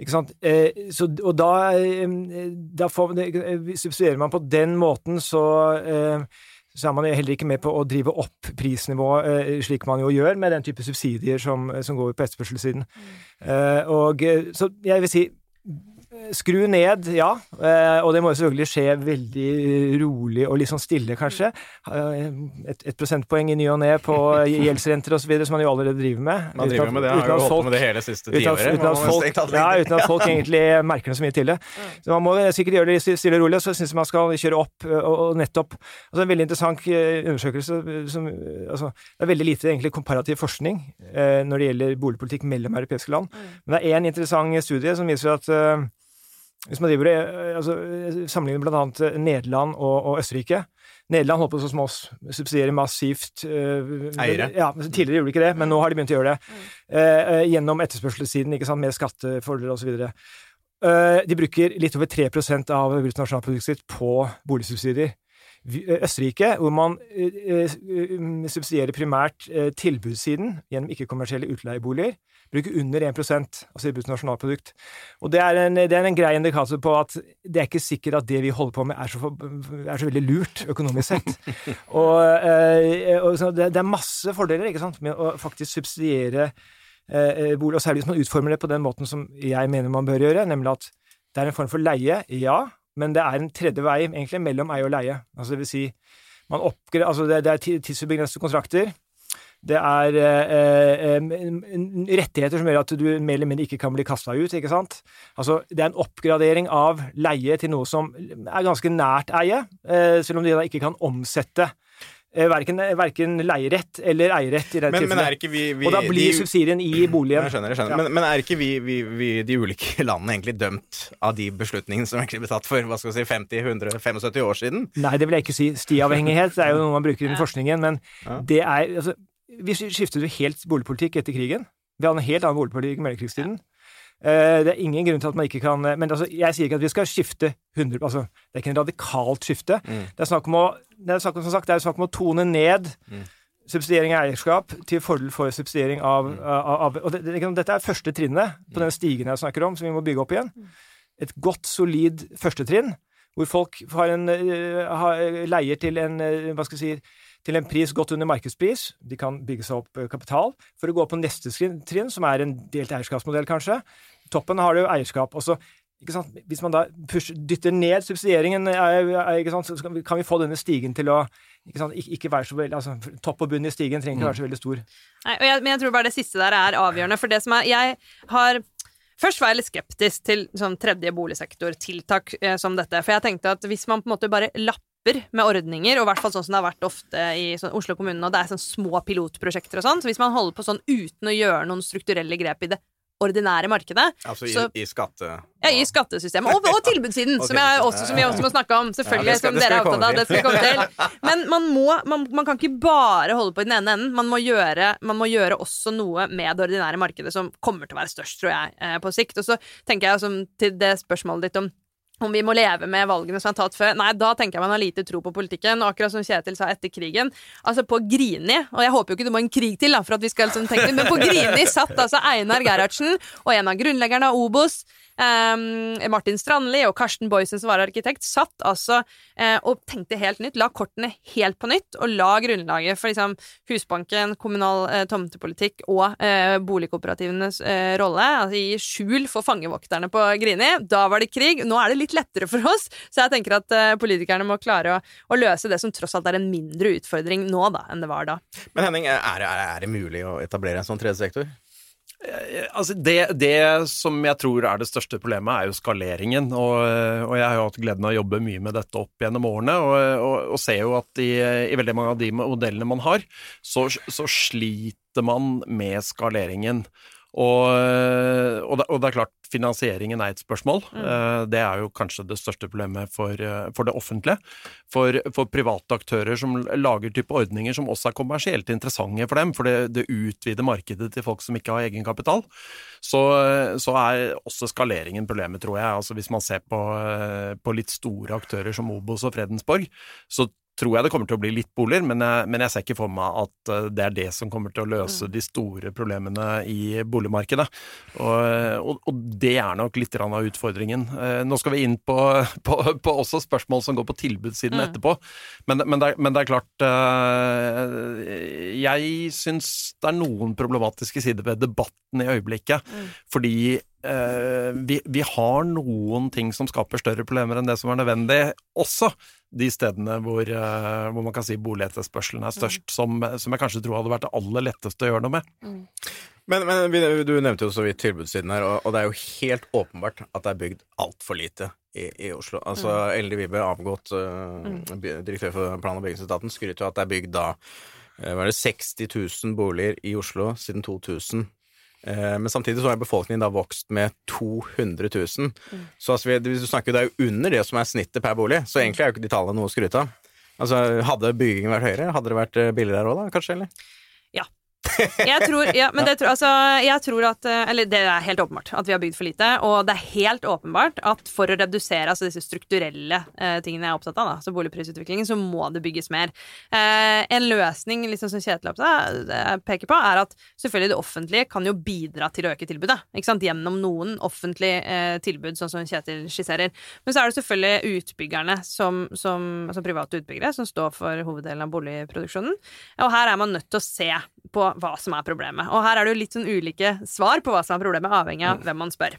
Speaker 5: Ikke sant? Så, og da, da får, subsidierer man på den måten, så, så er man heller ikke med på å drive opp prisnivået, slik man jo gjør med den type subsidier som, som går på etterspørselssiden. Mm. Og, så jeg vil si Skru ned, ja. Eh, og det må jo selvfølgelig skje veldig rolig og litt sånn stille, kanskje. Eh, et, et prosentpoeng i ny og ne på gjeldsrenter osv., som man jo allerede driver med.
Speaker 2: Man driver med det, har jo holdt med det hele siste tiåret.
Speaker 5: Uten, uten, ja, uten at folk egentlig merker noe så mye til det. Så man må sikkert gjøre det stille og rolig, og så syns jeg man skal kjøre opp og nettopp altså En veldig interessant undersøkelse som altså, Det er veldig lite egentlig komparativ forskning når det gjelder boligpolitikk mellom europeiske land. Men det er én interessant studie som viser at hvis man driver eh, altså, sammenligner annet eh, Nederland og, og Østerrike Nederland holdt på sånn som oss, subsidierer massivt uh,
Speaker 2: Eiere?
Speaker 5: Ja, Tidligere gjorde de ikke det, men nå har de begynt å gjøre det. Uh, gjennom etterspørselssiden, ikke sant, med skattefordeler osv. Uh, de bruker litt over 3% av bruttonasjonalproduktet sitt på boligsubsidier. Østerrike, hvor man subsidierer primært tilbudssiden gjennom ikke-kommersielle utleieboliger bruker under 1% av sitt bruttonasjonalprodukt. Og det er, en, det er en grei indikator på at det er ikke sikkert at det vi holder på med, er så, er så veldig lurt økonomisk sett. og, eh, og det, det, er masse fordeler ikke sant, med å faktisk subsidiere eh, bolig, og særlig hvis man utformer det på den måten som jeg mener man bør gjøre, nemlig at det er en form for leie, ja, men det er en tredje vei egentlig mellom eie og leie. Altså det vil si, man oppgre, altså det, det er tidsbegrensede kontrakter. Det er eh, eh, rettigheter som gjør at du mer eller mindre ikke kan bli kasta ut. ikke sant? Altså, Det er en oppgradering av leie til noe som er ganske nært eie, eh, selv om de da ikke kan omsette Verken, verken leierett eller eierrett i det
Speaker 2: men, men vi, vi,
Speaker 5: Og da blir de, subsidien i boligen.
Speaker 2: Jeg skjønner, jeg skjønner. Ja. Men, men, er ikke vi, vi, de ulike landene egentlig dømt av de beslutningene som egentlig ble tatt for hva skal vi si, 50-100-75 år siden?
Speaker 5: Nei, det vil jeg ikke si. Stiavhengighet det er jo noe man bruker i forskningen, men det er altså, vi skiftet jo helt boligpolitikk etter krigen. Vi hadde en helt annen boligpolitikk i mellomkrigstiden. Eh, det er ingen grunn til at man ikke kan Men altså, jeg sier ikke at vi skal skifte 100 altså, Det er ikke en radikalt skifte. Mm. Det er snakk om å det er snakk om, som sagt, det er snakk om å tone ned mm. subsidiering av eierskap til fordel for subsidiering av, mm. av, av og det, det, Dette er første trinnet på mm. den stigen jeg snakker om, som vi må bygge opp igjen. Mm. Et godt, solid første trinn, hvor folk har en, uh, har, leier til en uh, hva skal jeg si, til en pris godt under markedspris. De kan bygge seg opp eh, kapital for å gå på neste trinn, som er en delt eierskapsmodell, kanskje. Toppen har du eierskap. og så ikke sant? Hvis man da pusher, dytter ned subsidieringen, er, er, ikke sant? så kan vi- få denne stigen til å ikke, sant? ikke, være så veldig altså, Topp og bunn i stigen trenger ikke være så veldig stor.
Speaker 3: Nei, og jeg, men jeg tror bare det siste der er avgjørende, for det som er Jeg har Først var jeg litt skeptisk til sånn tredje boligsektortiltak eh, som dette, for jeg tenkte at hvis man på en måte bare lapper med ordninger, og i hvert fall sånn som det har vært ofte i sånn Oslo kommune, og det er sånn små pilotprosjekter og sånn, så hvis man holder på sånn uten å gjøre noen strukturelle grep i det ordinære markedet,
Speaker 2: Altså i,
Speaker 3: Så-
Speaker 2: i skatte...
Speaker 3: ja, i skattesystemet. Og, og tilbudssiden,
Speaker 2: Og
Speaker 3: som, jeg også, som vi også må snakke om. Selvfølgelig,
Speaker 2: Ja, skal-
Speaker 3: som dere er opptatt av. Det skal vi komme til. Men man, må, man, man kan ikke bare holde på i den ene enden. Man må, gjøre, man må gjøre også noe med det ordinære markedet som kommer til å være størst, tror jeg, eh, på sikt. Og så tenker jeg til det spørsmålet ditt om om vi må leve med valgene som er tatt før. Nei, da tenker jeg man har lite tro på politikken. Og akkurat som Kjetil sa etter krigen, altså på Grini Og jeg håper jo ikke det må en krig til, da, for at vi skal liksom tenke Men på Grini satt altså Einar Gerhardsen og en av grunnleggerne av Obos, ehm, Martin Strandli og Karsten Boysen, som var arkitekt, satt altså uh, og tenkte helt nytt. La kortene helt på nytt, og la grunnlaget for liksom Husbanken, kommunal uh, tomtepolitikk og uh, boligkooperativenes eh, rolle. Altså gi skjul for fangevokterne på Grini. Da var det krig. Nå er det litt lettere for oss, så jeg tenker at politikerne må klare å, å løse det som tross alt er en mindre utfordring nå da, enn det var da.
Speaker 2: Men Henning, er, er, er det mulig å etablere en sånn tredje sektor?
Speaker 4: Altså det, det som jeg tror er det største problemet, er jo skaleringen. Og, og jeg har jo hatt gleden av å jobbe mye med dette opp gjennom årene, og, og, og ser jo at i, i veldig mange av de modellene man har, så, så sliter man med skaleringen. Og, og, det, og det er klart, finansieringen er et spørsmål. Mm. Det er jo kanskje det største problemet for, eh, for det offentlige. For, for private aktører som lager type ordninger som også er kommersielt interessante for dem, for det, det utvider markedet til folk som ikke har egenkapital, så, så er også skaleringen problemet, tror jeg. Altså Hvis man ser på, eh, på litt store aktører som Obos og Fredensborg, så tror jeg det kommer til å bli litt boliger, men jeg, men jeg ser ikke for meg at eh, det er det som kommer til å løse de store problemene i boligmarkedet. Og, og, og det er nok litt av utfordringen. Eh, Nå skal vi inn på, på, på også spørsmål som går på tilbudssiden
Speaker 3: Mm.
Speaker 4: etterpå, men, men, det men det er klart eh, Jeg syns det er noen problematiske sider ved debatten i øyeblikket, fordi eh, vi, vi har noen ting som skaper større problemer enn det som er nødvendig, også de stedene hvor, eh, hvor man kan si boligetterspørselen er størst, som, som jeg kanskje tror hadde vært det aller letteste å gjøre noe med.
Speaker 2: Men, men du nevnte jo så vidt tilbudssiden her, og, og det er jo helt åpenbart at det er bygd altfor lite i, i Oslo. Altså, Elde Vibe, avgått uh, direktør for plan- og bygningsetaten, skryter jo at det er bygd da uh, var det 60 000 boliger i Oslo siden 2000. Eh, Men samtidig så har befolkningen da vokst med 200 000. Så altså, vi, du snakker det er jo under det som er snittet per bolig, så egentlig er jo ikke de tallene noe å skryte av. Altså, Hadde byggingen vært høyere, hadde det vært eh, billigere òg, da, kanskje? eller?
Speaker 3: Jeg tror, ja, men det, altså, jeg tror at eh, Eller det er helt åpenbart at vi har bygd for lite. Og det er helt åpenbart at for å redusere altså disse strukturelle eh, tingene jeg er opptatt av, da, altså boligprisutviklingen, så må det bygges mer. Eh, en løsning liksom, som Kjetil opptatt eh, peker på, er at selvfølgelig det offentlige kan jo bidra til å øke tilbudet. Gjennom noen offentlige eh, tilbud, sånn som Kjetil skisserer. Men så er det selvfølgelig utbyggerne, som, som, altså private utbyggere, som står for hoveddelen av boligproduksjonen. Og her er man nødt til å se på hva som er problemet. Og her er det jo litt sånn ulike svar på hva som er problemet, avhengig av hvem man spør.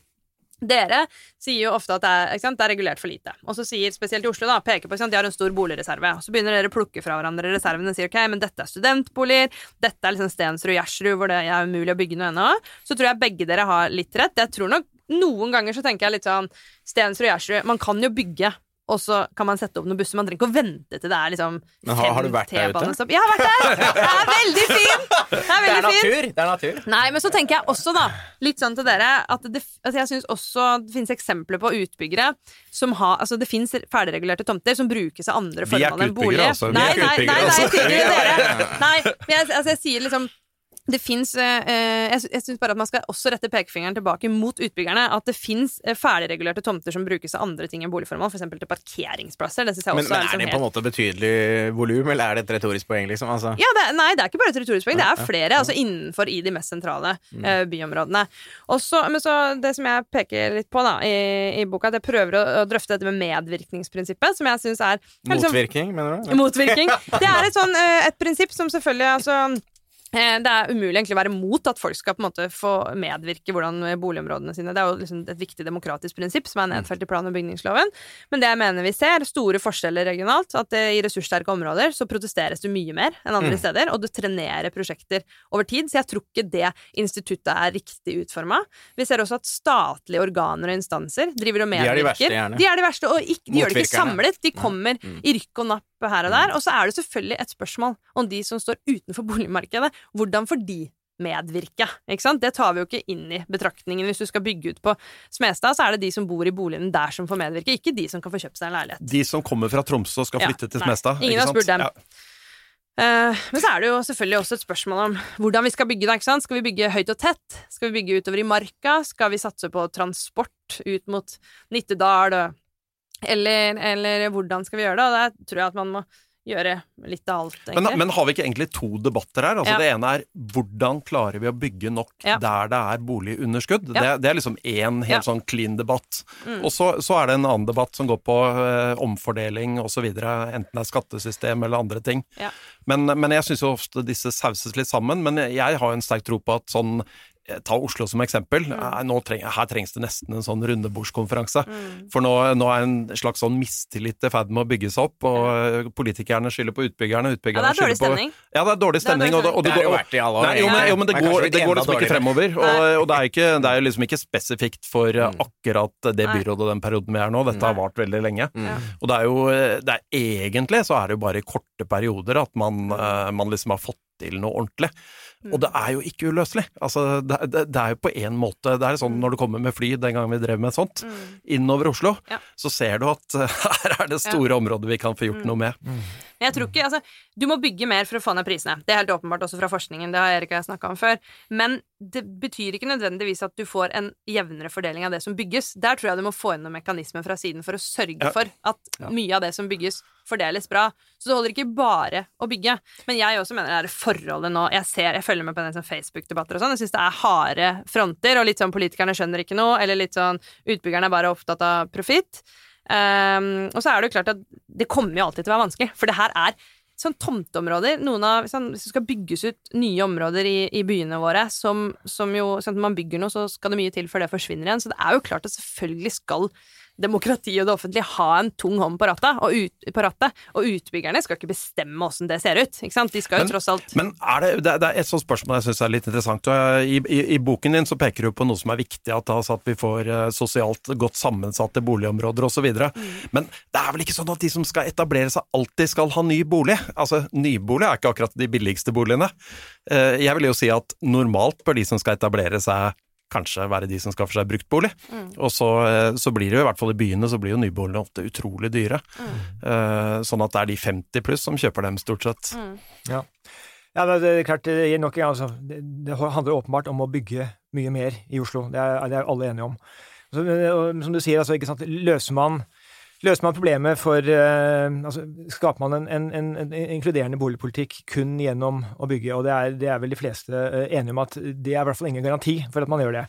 Speaker 3: Dere sier jo ofte at det er, sant, det er regulert for lite. Og så sier spesielt i Oslo, da, peker på at de har en stor boligreserve. Og så begynner dere å plukke fra hverandre reservene og sier ok, men dette er studentboliger, dette er liksom Stensrud og Gjersrud hvor det er umulig å bygge noe ennå. Så tror jeg begge dere har litt rett. Jeg tror nok noen ganger så tenker jeg litt sånn Stensrud og Gjersrud, man kan jo bygge. Og så kan man sette opp noen busser. Man trenger ikke å vente til det er liksom
Speaker 2: Men har- har du vært der ute?
Speaker 3: T-banestopp. Jeg har vært der! Det er veldig fint! Det er veldig fint.
Speaker 2: Det er natur!
Speaker 3: Nei, men så tenker jeg også, da, litt sånn til dere, at, det, at jeg syns også det finnes eksempler på utbyggere som har Altså, det fins ferdigregulerte tomter som brukes av andre
Speaker 4: er
Speaker 3: formål enn bolig.
Speaker 4: utbyggere, altså. Vi
Speaker 3: Nei,
Speaker 4: er ikke
Speaker 3: nei, nei,
Speaker 4: nei,
Speaker 3: nei,
Speaker 4: altså.
Speaker 3: jeg sier dere. Nei, men jeg, altså, jeg sier liksom det fins eh, Jeg, sy- syns bare at man skal også rette pekefingeren tilbake mot utbyggerne. At det fins ferdigregulerte tomter som brukes av andre ting enn boligformål, f.eks. til parkeringsplasser. Det jeg
Speaker 2: Men, men
Speaker 3: er,
Speaker 2: er
Speaker 3: liksom
Speaker 2: det på en måte betydelig volum, eller er det et retorisk poeng, liksom? Altså,
Speaker 3: ja, det, nei, det er ikke bare et retorisk poeng. Det
Speaker 2: er
Speaker 3: er
Speaker 2: ja,
Speaker 3: flere, altså innenfor i de mest sentrale eh, byområdene. Også, men så det som jeg peker litt på da, i, i boka, at jeg prøver å, å drøfte dette med medvirkningsprinsippet, som jeg syns er er liksom-
Speaker 2: Motvirkning, mener du?
Speaker 3: Motvirkning. Det er et, sånn, eh, et prinsipp som selvfølgelig altså eh, det er umulig egentlig å være mot at folk skal på en måte få medvirke hvordan boligområdene sine Det er jo liksom et viktig demokratisk prinsipp som er nedfelt i plan- og bygningsloven. Men det jeg mener vi ser, store forskjeller regionalt, at det, i ressurssterke områder så protesteres det mye mer enn andre steder, og det trenerer prosjekter over tid. Så jeg tror ikke det instituttet er riktig utforma. Vi ser også at statlige organer og instanser driver og
Speaker 2: De er de
Speaker 3: medvirker.
Speaker 2: verste, gjerne.
Speaker 3: De er de verste, og ikke, de gjør det ikke samlet. De kommer i rykk og napp her og der. Og så er det selvfølgelig et spørsmål om de som står utenfor boligmarkedet. Hvordan får de medvirke? Ikke sant? Det tar vi jo ikke inn i betraktningen. Hvis du skal bygge ut på Smestad, så er det de som bor i boligen der som får medvirke, ikke de som kan få kjøpt seg en leilighet.
Speaker 4: De som kommer fra Tromsø og skal
Speaker 3: Ja,
Speaker 4: flytte til
Speaker 3: nei,
Speaker 4: Smestad.
Speaker 3: ingen har spurt dem.
Speaker 4: Ja.
Speaker 3: Eh, men så er det jo selvfølgelig også et spørsmål om hvordan vi skal bygge det. ikke sant? Skal vi bygge høyt og tett? Skal vi bygge utover i marka? Skal vi satse på transport ut mot Nittedal? Eller, eller hvordan skal vi gjøre det? Og der tror jeg at man må gjøre litt av alt,
Speaker 4: Men,
Speaker 3: egentlig.
Speaker 4: men har vi ikke egentlig to debatter her? Altså
Speaker 3: Ja.
Speaker 4: Det ene er hvordan klarer vi å bygge nok
Speaker 3: Ja.
Speaker 4: der det er boligunderskudd?
Speaker 3: Ja.
Speaker 4: Det, det er liksom én helt sånn clean debatt.
Speaker 3: Mm.
Speaker 4: Og så, så er det en annen debatt som går på uh, omfordeling osv., enten det er skattesystem eller andre ting. Men, men jeg syns jo ofte disse sauses litt sammen. Men jeg har jo en sterk tro på at sånn Ta Oslo som eksempel.
Speaker 3: Mm.
Speaker 4: Eh, Nå treng, her trengs det nesten en sånn rundebordskonferanse. For nå, nå er en slags sånn mistillit i ferd med å bygge seg opp, og eh, politikerne skylder på utbyggerne,
Speaker 3: Ja,
Speaker 4: utbyggerne
Speaker 3: det er dårlig
Speaker 4: skylder på
Speaker 3: stemning.
Speaker 4: Ja, det er dårlig
Speaker 3: Det er
Speaker 4: stemning.
Speaker 3: dårlig
Speaker 4: og det, og
Speaker 2: Det
Speaker 4: det
Speaker 2: har jo
Speaker 4: går-
Speaker 2: vært i alle år.
Speaker 4: Nei, jo, men, jo, men det,
Speaker 2: Men
Speaker 4: går, det går liksom ikke fremover. Og, og det, er ikke, det er jo liksom ikke spesifikt for eh,
Speaker 2: Mm.
Speaker 4: akkurat det byrådet og den perioden vi er nå. Dette har vart veldig lenge.
Speaker 3: Mm.
Speaker 4: Og det er jo eh, det er Egentlig så er det jo bare i korte perioder at man, eh, man liksom har fått til noe ordentlig. Og det er jo ikke uløselig. Altså, det, det, det er jo på én måte Det er sånn når du kommer med fly, den gangen vi drev med sånt, innover Oslo,
Speaker 3: Ja.
Speaker 4: så ser du at her er det store områder vi kan få gjort noe med.
Speaker 3: Jeg tror ikke, altså, Du må bygge mer for å få ned prisene. Det er helt åpenbart også fra forskningen. Det har Erik og jeg snakka om før. Men det betyr ikke nødvendigvis at du får en jevnere fordeling av det som bygges. Der tror jeg du må få inn noen mekanismer fra siden for å sørge for at mye av det som bygges, fordeles bra. Så det holder ikke bare å bygge. Men jeg også mener det er forholdet nå Jeg ser, jeg følger med på en sånn Facebook-debatter og sånn. Jeg syns det er harde fronter, og litt sånn politikerne skjønner ikke noe, eller litt sånn utbyggerne er bare opptatt av profitt. Um, og så er det jo klart at det kommer jo alltid til å være vanskelig, for det her er sånn tomteområder. Noen av, sånn, hvis det skal bygges ut nye områder i, i byene våre, som, som jo sånn, Når man bygger noe, så skal det mye til før det forsvinner igjen. Så det er jo klart at selvfølgelig skal demokratiet og det offentlige ha en tung hånd på rattet, og, ut, på rattet, og utbyggerne skal ikke bestemme åssen det ser ut. Ikke sant? De skal jo
Speaker 4: Men-
Speaker 3: tross alt
Speaker 4: Men er det, det, er- et sånt spørsmål jeg syns er litt interessant. I, i, I boken din så peker du på noe som er viktig, at, altså at vi får eh, sosialt godt sammensatte boligområder osv.
Speaker 3: Mm.
Speaker 4: Men det er vel ikke sånn at de som skal etablere seg, alltid skal ha ny bolig? Altså, Nybolig er ikke akkurat de billigste boligene. Eh, Jeg vil jo si at normalt bør de som skal etablere seg, kanskje være de som skaffer seg bruktbolig.
Speaker 3: Mm.
Speaker 4: Og så, eh, så blir det jo, i hvert fall i byene, så blir jo nyboligene ofte utrolig dyre.
Speaker 3: Mm.
Speaker 4: Eh, Sånn at det er de 50 pluss som kjøper dem, stort sett.
Speaker 3: Mm.
Speaker 5: Ja, men det er klart, det, gir nok, en gang, altså, det, det handler åpenbart om å bygge mye mer i Oslo. Det er, det er alle enige om. Så, og, som du sier, altså, ikke sant, løser man Løser man problemet for eh, altså, Skaper man en, en, en, en inkluderende boligpolitikk kun gjennom å bygge? Og det er, det er vel de fleste eh, enige om at det er i hvert fall ingen garanti for at man gjør det.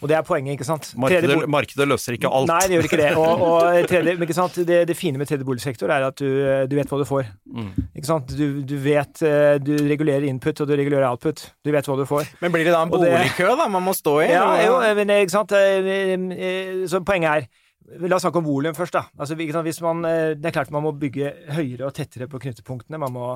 Speaker 5: Og det er poenget, ikke sant?
Speaker 4: Markedet, markedet løser ikke alt.
Speaker 5: Nei, det gjør ikke det. Og, og tredje, ikke sant? Det, det fine med tredje boligsektor er at du, du vet hva du får.
Speaker 4: Mm.
Speaker 5: Ikke sant? Du, du vet eh, Du regulerer input, og du regulerer output. Du vet hva du får.
Speaker 2: Men blir det da en boligkø da man må stå i?
Speaker 5: Ja, jo, men ikke sant eh, eh, Så poenget er La oss snakke om volum først, da. Altså. Hvis man, eh, det er klart man må bygge høyere og tettere på knutepunktene. Man må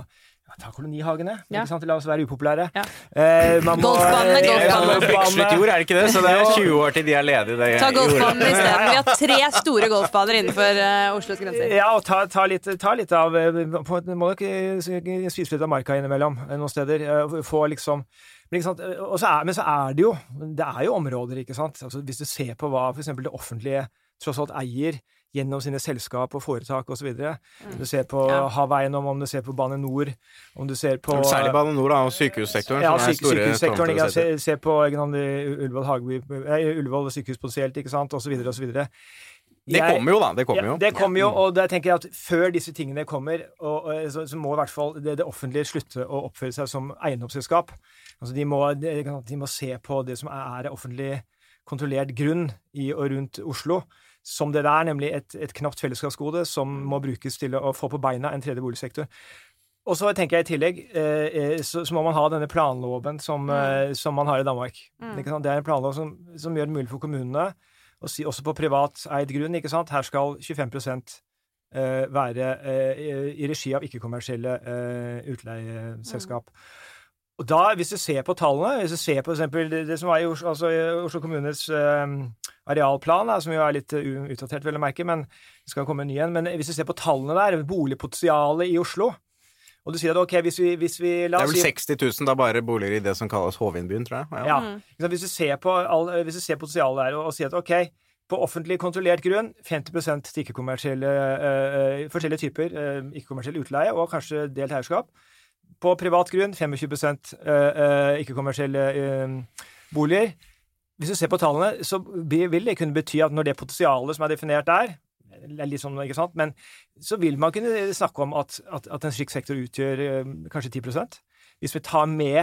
Speaker 5: ja, ta kolonihagene.
Speaker 3: Ja.
Speaker 5: Ikke sant? La oss være upopulære.
Speaker 3: Ja.
Speaker 5: Eh, man må-
Speaker 3: Golfbanene,
Speaker 2: Det er jo
Speaker 3: golfbanen.
Speaker 2: sånn vekslet jord, er det ikke det? Så det er 20 år til de er ledige. Det
Speaker 3: Ta golfbanen isteden. Vi har tre store golfbaner innenfor uh, Oslos grenser.
Speaker 5: Ja, og ta, ta, litt, ta litt av eh, på, Må nok spise litt av marka innimellom noen steder. Få liksom men, ikke sant? Og så er, men så er det jo Det er jo områder, ikke sant. Altså, hvis du ser på hva f.eks. det offentlige tross alt eier gjennom sine selskap og foretak osv.
Speaker 3: Mm.
Speaker 5: Om du ser på
Speaker 3: Ja.
Speaker 5: Haveiendom, om du ser på Bane NOR, om du ser på
Speaker 2: Særlig Bane NOR og sykehussektoren.
Speaker 5: ja, sykehussektoren. Ikke. Se, se på Ullevål, eh, sykehus potensielt, ikke sant, osv. osv.
Speaker 2: Det kommer jo, da. Det kommer
Speaker 5: Ja,
Speaker 2: jo.
Speaker 5: det kommer jo, og der tenker jeg at før disse tingene kommer, og, og, så, så må i hvert fall det, det offentlige slutte å oppføre seg som eiendomsselskap. Altså de må, de, de må se på det som er offentlig kontrollert grunn i og rundt Oslo, som det er, nemlig et, et knapt fellesskapsgode som må brukes til å få på beina en tredje boligsektor. Og så tenker jeg i tillegg eh, eh, så, så må man ha denne planloven som, eh, som man har i Danmark.
Speaker 3: Mm.
Speaker 5: Det er en planlov som, som gjør det mulig for kommunene å si, også på privateid grunn, ikke sant, her skal 25 eh, være i- regi av ikke-kommersielle utleieselskap. utleieselskap. Og da, hvis du ser på tallene, hvis du ser på eksempel det, det som var i Oslo, altså i Oslo kommunes eh, arealplan, da, som jo er litt eh, utdatert, vel å merke, men det skal komme en ny en. Men hvis du ser på tallene der, boligpotensialet i Oslo, og du sier at ok, hvis vi, hvis vi
Speaker 2: Det er vel 60 000 da bare boliger i det som kalles Hovinbyen, tror jeg.
Speaker 5: ja.
Speaker 3: Mm.
Speaker 5: Hvis du ser på, all, hvis du ser potensialet der, og, og sier at ok, på offentlig kontrollert grunn 50 til ikke-kommersielle eh, forskjellige typer eh, ikke-kommersiell utleie, og kanskje delt eierskap. På privat grunn 25 eh, eh, ikke-kommersielle eh, boliger. Hvis du ser på tallene, så vil det kunne bety at når det potensialet som er definert der, er litt sånn, ikke sant, men så vil man kunne snakke om at, at, at en slik sektor utgjør kanskje 10% Hvis vi tar med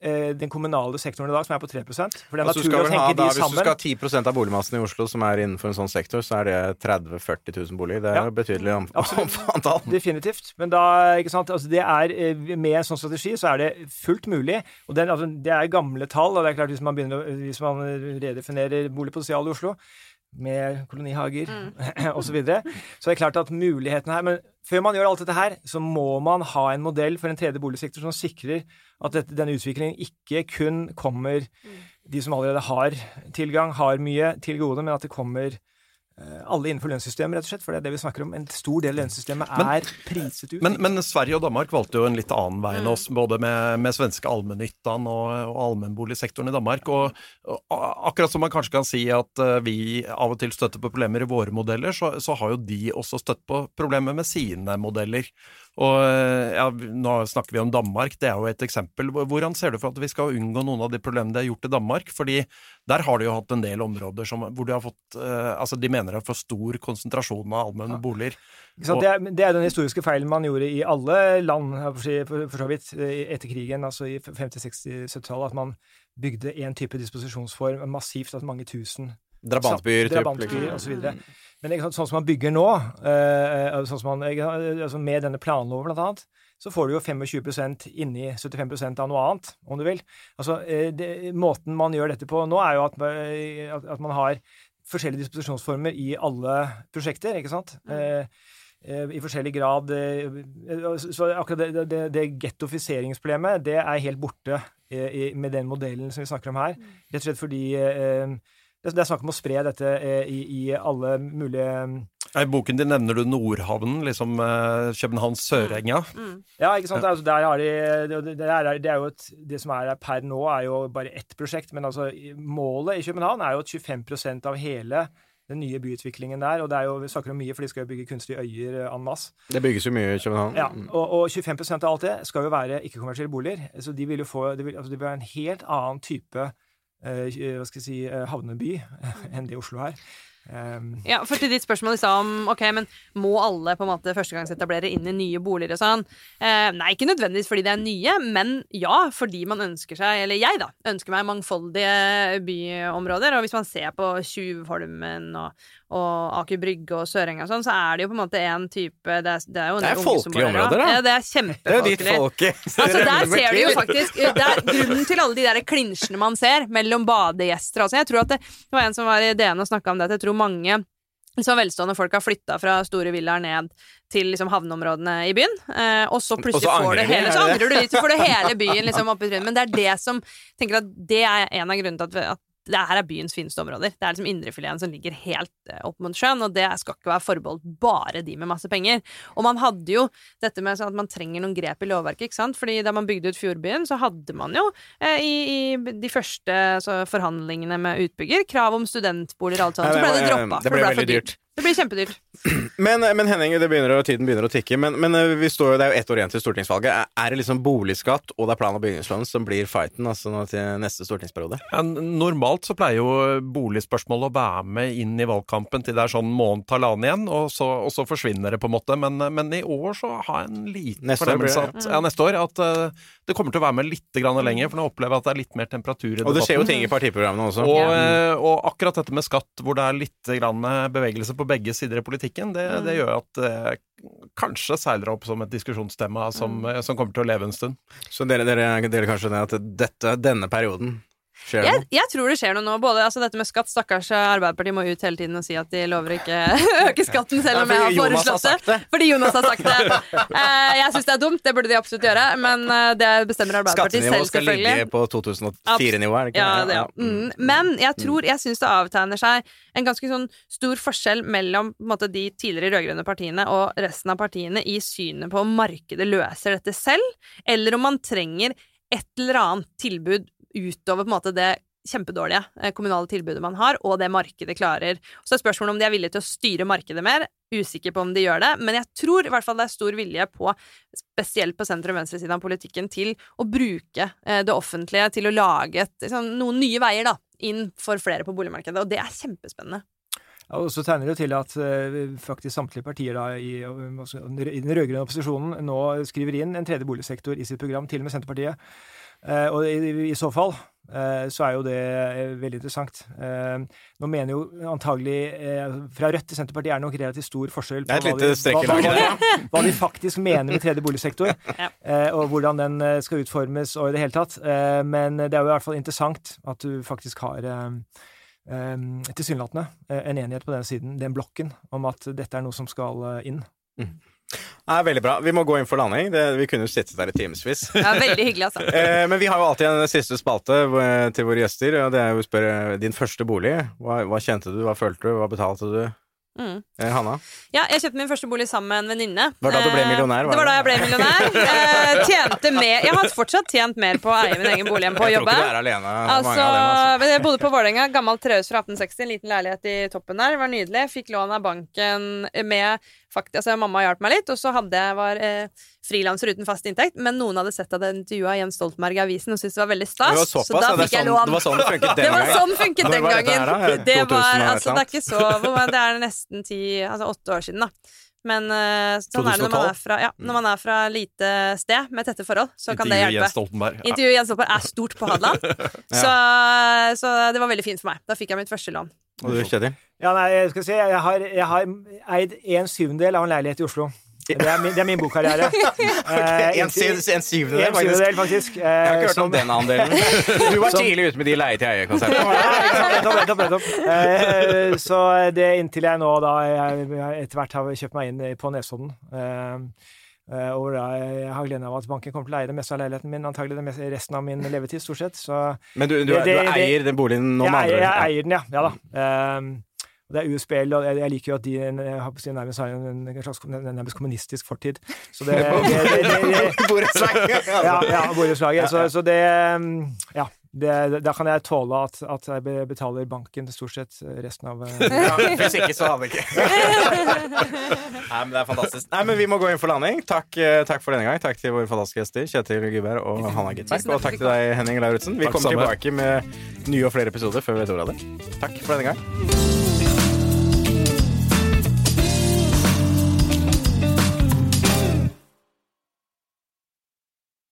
Speaker 5: den kommunale sektoren i dag, som er på 3 For det er naturlig å
Speaker 2: tenke ha, da,
Speaker 5: de
Speaker 2: hvis du skal ha 10% av boligmassen i Oslo som er innenfor en sånn sektor, så er det 30 000-40 000 boliger. Det er
Speaker 5: Ja.
Speaker 2: jo betydelig antall.
Speaker 5: Definitivt. Men da, ikke sant, altså det er, eh, med en sånn strategi så er det fullt mulig. Og den, altså, det er gamle tall, og det er klart hvis man, begynner, hvis man redefinerer boligpotensial i Oslo, med kolonihager og så videre, så er det klart at mulighetene her Men før man gjør alt dette her, så må man ha en modell for en tredje boligsektor som sikrer at dette, denne utviklingen ikke kun kommer de som allerede har tilgang, har mye til gode, men at det kommer alle innenfor lønnssystemet, rett og slett. For det er det vi snakker om. En stor del av lønnssystemet
Speaker 4: Men-
Speaker 5: er priset ut.
Speaker 4: Men, men Sverige og Danmark valgte jo en litt annen vei enn
Speaker 3: Mm.
Speaker 4: oss, både med, med svenske allmennyttan og, og allmennboligsektoren i Danmark. Og, og akkurat som man kanskje kan si at eh, vi av og til støtter på problemer i våre modeller, så, så har jo de også støtt på problemer med sine modeller. Og eh, ja, Nå snakker vi om Danmark, det er jo et eksempel. Hvordan ser du for at vi skal unngå noen av de problemene de har gjort i Danmark? Fordi der har de jo hatt en del områder som, hvor de har fått eh, Altså, de mener det er for stor konsentrasjon av allmenne boliger.
Speaker 5: Ikke sant? Det, er, det er den historiske feilen man gjorde i alle land for, for så vidt eh, etter krigen, altså i 50-, 60-, 70-tallet, at man bygde én type disposisjonsform massivt, at mange tusen
Speaker 2: Drabantbyer, typ.
Speaker 5: Drabantbyer
Speaker 2: Liksom.
Speaker 5: og så videre. Men ikke sant, sånn som man bygger nå, eh, sånn som man, sant, altså med denne planloven blant annet, så får du jo 25% inni 75 av noe annet, om du vil. Altså, eh, det, Måten man gjør dette på nå, er jo at, eh, at, man har forskjellige disposisjonsformer i alle prosjekter, ikke sant? Mm. eh, I forskjellig grad. eh, eh, Så så akkurat det, det, det gettofiseringsproblemet, det er helt borte eh, med den modellen som vi snakker om her. Rett og slett fordi eh, det det er snakk om å spre dette eh, i, i alle mulige
Speaker 4: I boken din nevner du Nordhavnen, liksom eh, Københavns Sørenga.
Speaker 3: Mm.
Speaker 5: Ja, ikke sant. Altså, der har de, det, er, det er jo et, det som er her per nå, er jo bare ett prosjekt. Men altså, målet i København er jo at 25% av hele den nye byutviklingen der. Og det er jo, vi snakker om mye, for de skal jo bygge kunstige øyer eh, en masse.
Speaker 2: Det bygges jo mye i København.
Speaker 5: Ja, og, og 25% av alt det skal jo være ikke-kommersielle boliger. Så de vil jo få Det vil, altså, det vil være en helt annen type hva skal jeg si, eh, havneby enn det Oslo er. Um,
Speaker 3: Ja, for til ditt spørsmål i stad om ok, men må alle på en måte førstegangsetablerere inn i nye boliger og sånn? Eh, nei, ikke nødvendigvis fordi det er nye, men ja, fordi man ønsker seg, eller jeg da, ønsker meg mangfoldige byområder. Og hvis man ser på Tjuvholmen og, og Aker Brygge og Sørenga og sånn, så er det jo på en måte en type Det er, det er jo en
Speaker 2: Det er folkelige
Speaker 3: bor der,
Speaker 2: områder, da.
Speaker 3: Ja, det er
Speaker 2: Det er ditt.
Speaker 3: Altså Der ser du jo faktisk det er Grunnen til alle de der klinsjene man ser mellom badegjester altså, Jeg tror at det, det var en som var i DN og snakka om det, at jeg tror mange så velstående folk har flytta fra store villaer ned til liksom havneområdene i byen. Eh, og så plutselig
Speaker 2: Og så
Speaker 3: får du hele Så angrer du litt, så får du hele byen liksom opp i trynet. Men det er det som tenker at det er en av grunnene til at, at det her er byens fineste områder. Det er liksom indrefileten som ligger helt eh, opp mot sjøen, og det skal ikke være forbeholdt bare de med masse penger. Og man hadde jo dette med sånn at man trenger noen grep i lovverket, ikke sant. Fordi da man bygde ut Fjordbyen, så hadde man jo eh, i, i de første så, forhandlingene med utbygger krav om studentboliger og alt sånt. Så ble det droppa.
Speaker 2: Det ble veldig dyrt.
Speaker 3: Det blir kjempedyrt.
Speaker 2: Men, men Henning, det begynner, tiden begynner å tikke. Men, men eh, vi står, det er jo ett år igjen til stortingsvalget. Er, er det liksom boligskatt og det er plan- og bygningsloven som blir fighten altså til neste stortingsperiode?
Speaker 4: Ja, normalt så pleier jo boligspørsmålet å være med inn i valgkampen til det er sånn måned halvannen igjen, og så, og så forsvinner det på en måte. Men, men i år så har jeg en liten
Speaker 2: Neste år
Speaker 4: fornemmelse
Speaker 2: det,
Speaker 4: at, ja, neste år, at uh, det kommer til å være med litt grann lenger, for nå opplever jeg at det er litt mer temperatur i
Speaker 2: Og det skjer jo ting i partiprogrammene også.
Speaker 4: Og, eh, og akkurat dette med skatt, hvor det er litt grann bevegelse på begge sider i politikken, det, det gjør at det kanskje seiler opp som et diskusjonstema som, som kommer til å leve en stund.
Speaker 2: Så dere, dere, dere kanskje det at dette, denne perioden skjer det
Speaker 3: Jeg,
Speaker 2: noe?
Speaker 3: jeg tror det skjer noe nå. Både altså, dette med skatt. Stakkars Arbeiderpartiet må ut hele tiden og si at de lover ikke øke skatten, selv om
Speaker 2: Ja,
Speaker 3: jeg har foreslått det. Fordi Jonas har sagt det. Uh, jeg syns det er dumt, det burde de absolutt gjøre, men eh, det bestemmer Arbeiderpartiet selv, selvfølgelig.
Speaker 2: Skattenivået skal ligge på 2004-nivå, er det ikke
Speaker 3: Ja,
Speaker 2: det?
Speaker 3: ja. Mm. Men jeg tror, jeg syns det avtegner seg en ganske sånn stor forskjell mellom måte, de tidligere rød-grønne partiene og resten av partiene i synet på om markedet løser dette selv, eller om man trenger et eller annet tilbud utover på en måte det kjempedårlige eh, kommunale tilbudet man har, og det markedet klarer. Så er spørsmålet om de er villige til å styre markedet mer. Usikker på om de gjør det, men jeg tror i hvert fall det er stor vilje på, spesielt på sentrum-venstresiden av politikken, til å bruke eh, det offentlige til å lage et, liksom, noen nye veier da, inn for flere på boligmarkedet, og det er kjempespennende.
Speaker 5: Ja, og så tegner det til at eh, faktisk samtlige partier da, i, altså, i den rød-grønne opposisjonen nå skriver inn en tredje boligsektor i sitt program, til og med Senterpartiet. Eh, og i, i så fall eh, så er jo det eh, veldig interessant. Eh, nå mener jo antagelig eh, Fra Rødt til Senterpartiet er det nok relativt stor forskjell
Speaker 2: er
Speaker 5: hva, de, hva, hva, hva, de faktisk mener med tredje boligsektor,
Speaker 3: Ja.
Speaker 5: eh, og hvordan den skal utformes og i det hele tatt. Eh, men det er jo i hvert fall interessant at du faktisk har tilsynelatende en enighet på den siden, den blokken, om at dette er noe som skal inn. inn.
Speaker 2: Nei, veldig bra. Vi må gå inn for landing. Det, vi kunne jo sittet der i timevis.
Speaker 3: Ja, veldig hyggelig, altså.
Speaker 2: Eh, men vi har jo alltid en siste spalte eh, til våre gjester, og det er jo å spørre din første bolig. Hva, hva kjente du, hva følte du, hva betalte du?
Speaker 3: Mm.
Speaker 2: Eh, Hanna?
Speaker 3: Ja, jeg kjøpte min første bolig sammen med en venninne.
Speaker 2: Var det da du ble millionær, var
Speaker 3: Det var da jeg ble millionær. Eh, tjente mer Jeg har fortsatt tjent mer på å eie min egen bolig enn på å
Speaker 2: Jeg tror ikke du er alene.
Speaker 3: Altså,
Speaker 2: dem, altså.
Speaker 3: Jeg bodde på Vålerenga, gammelt trehus fra 1860, en liten leilighet i toppen der. Det var nydelig. Fikk lån av banken med faktisk, altså Mamma hjalp meg litt, og så hadde jeg var eh, frilanser uten fast inntekt. Men noen hadde sett at jeg intervjua Jens Stoltenberg i avisen og syntes det var veldig stas.
Speaker 2: Det var såpass,
Speaker 3: så da
Speaker 2: ja, det
Speaker 3: fikk jeg
Speaker 2: sånn-
Speaker 3: lån.
Speaker 2: det var sånn det funket den
Speaker 3: Det var
Speaker 2: gangen.
Speaker 3: sånn funket den gangen.
Speaker 2: her.
Speaker 3: Det var, altså, det er ikke så Det er nesten ti, altså åtte år siden, da. Men uh, sånn er det når man er fra, ja, når man er fra lite sted med tette forhold, så kan det
Speaker 4: Intervjuet
Speaker 3: hjelpe.
Speaker 4: Jens Stoltenberg. Ja.
Speaker 3: Intervjuet Jens Stoltenberg er stort på Hadeland, så, så det var veldig fint for meg. Da fikk jeg mitt første lån.
Speaker 2: Og du, Kjetil?
Speaker 5: Ja, nei, jeg skal si, jeg har, jeg har eid en syvendedel av en leilighet i Oslo. Det er min, det er min bokkarriere. okay,
Speaker 2: En, syv, en syvendedel,
Speaker 5: en syvendedel, faktisk. Eh,
Speaker 2: Jeg har ikke hørt om den andelen. Du var
Speaker 5: Som-
Speaker 2: tidlig ute med de leie-til-eie-konsertene.
Speaker 5: Eh, så det inntil jeg nå da jeg etter hvert har kjøpt meg inn på Nesodden. Eh, og jeg har gleden av at banken kommer til å eie det meste av leiligheten min, antagelig det meste, resten av min levetid, stort sett. Så
Speaker 2: Men du, du, du,
Speaker 5: Det- det-
Speaker 2: eier den boligen nå, med andre
Speaker 5: jeg eier den, ja. ja da. Um, det er USBL, og jeg, liker jo at de har nærmest har en, slags nærmest kommunistisk fortid. Så det, det, det, det, det
Speaker 2: Borettslag.
Speaker 5: Ja, ja borettslaget. Så, så det Ja. Det, da kan jeg tåle at, at jeg betaler banken stort sett resten av eh,
Speaker 2: Ja, hvis ikke, så hadde jeg ikke. Nei, men det er fantastisk. Nei, men Vi må gå inn for landing. Takk, eh, takk for denne gang. Takk til våre fantastiske gjester, Kjetil Gyberg og Hanna
Speaker 3: Gittberg
Speaker 2: Og takk til deg, Henning Lauritzen. Vi kommer tilbake med nye og flere episoder før vi vet ordet av det. Takk for denne gang.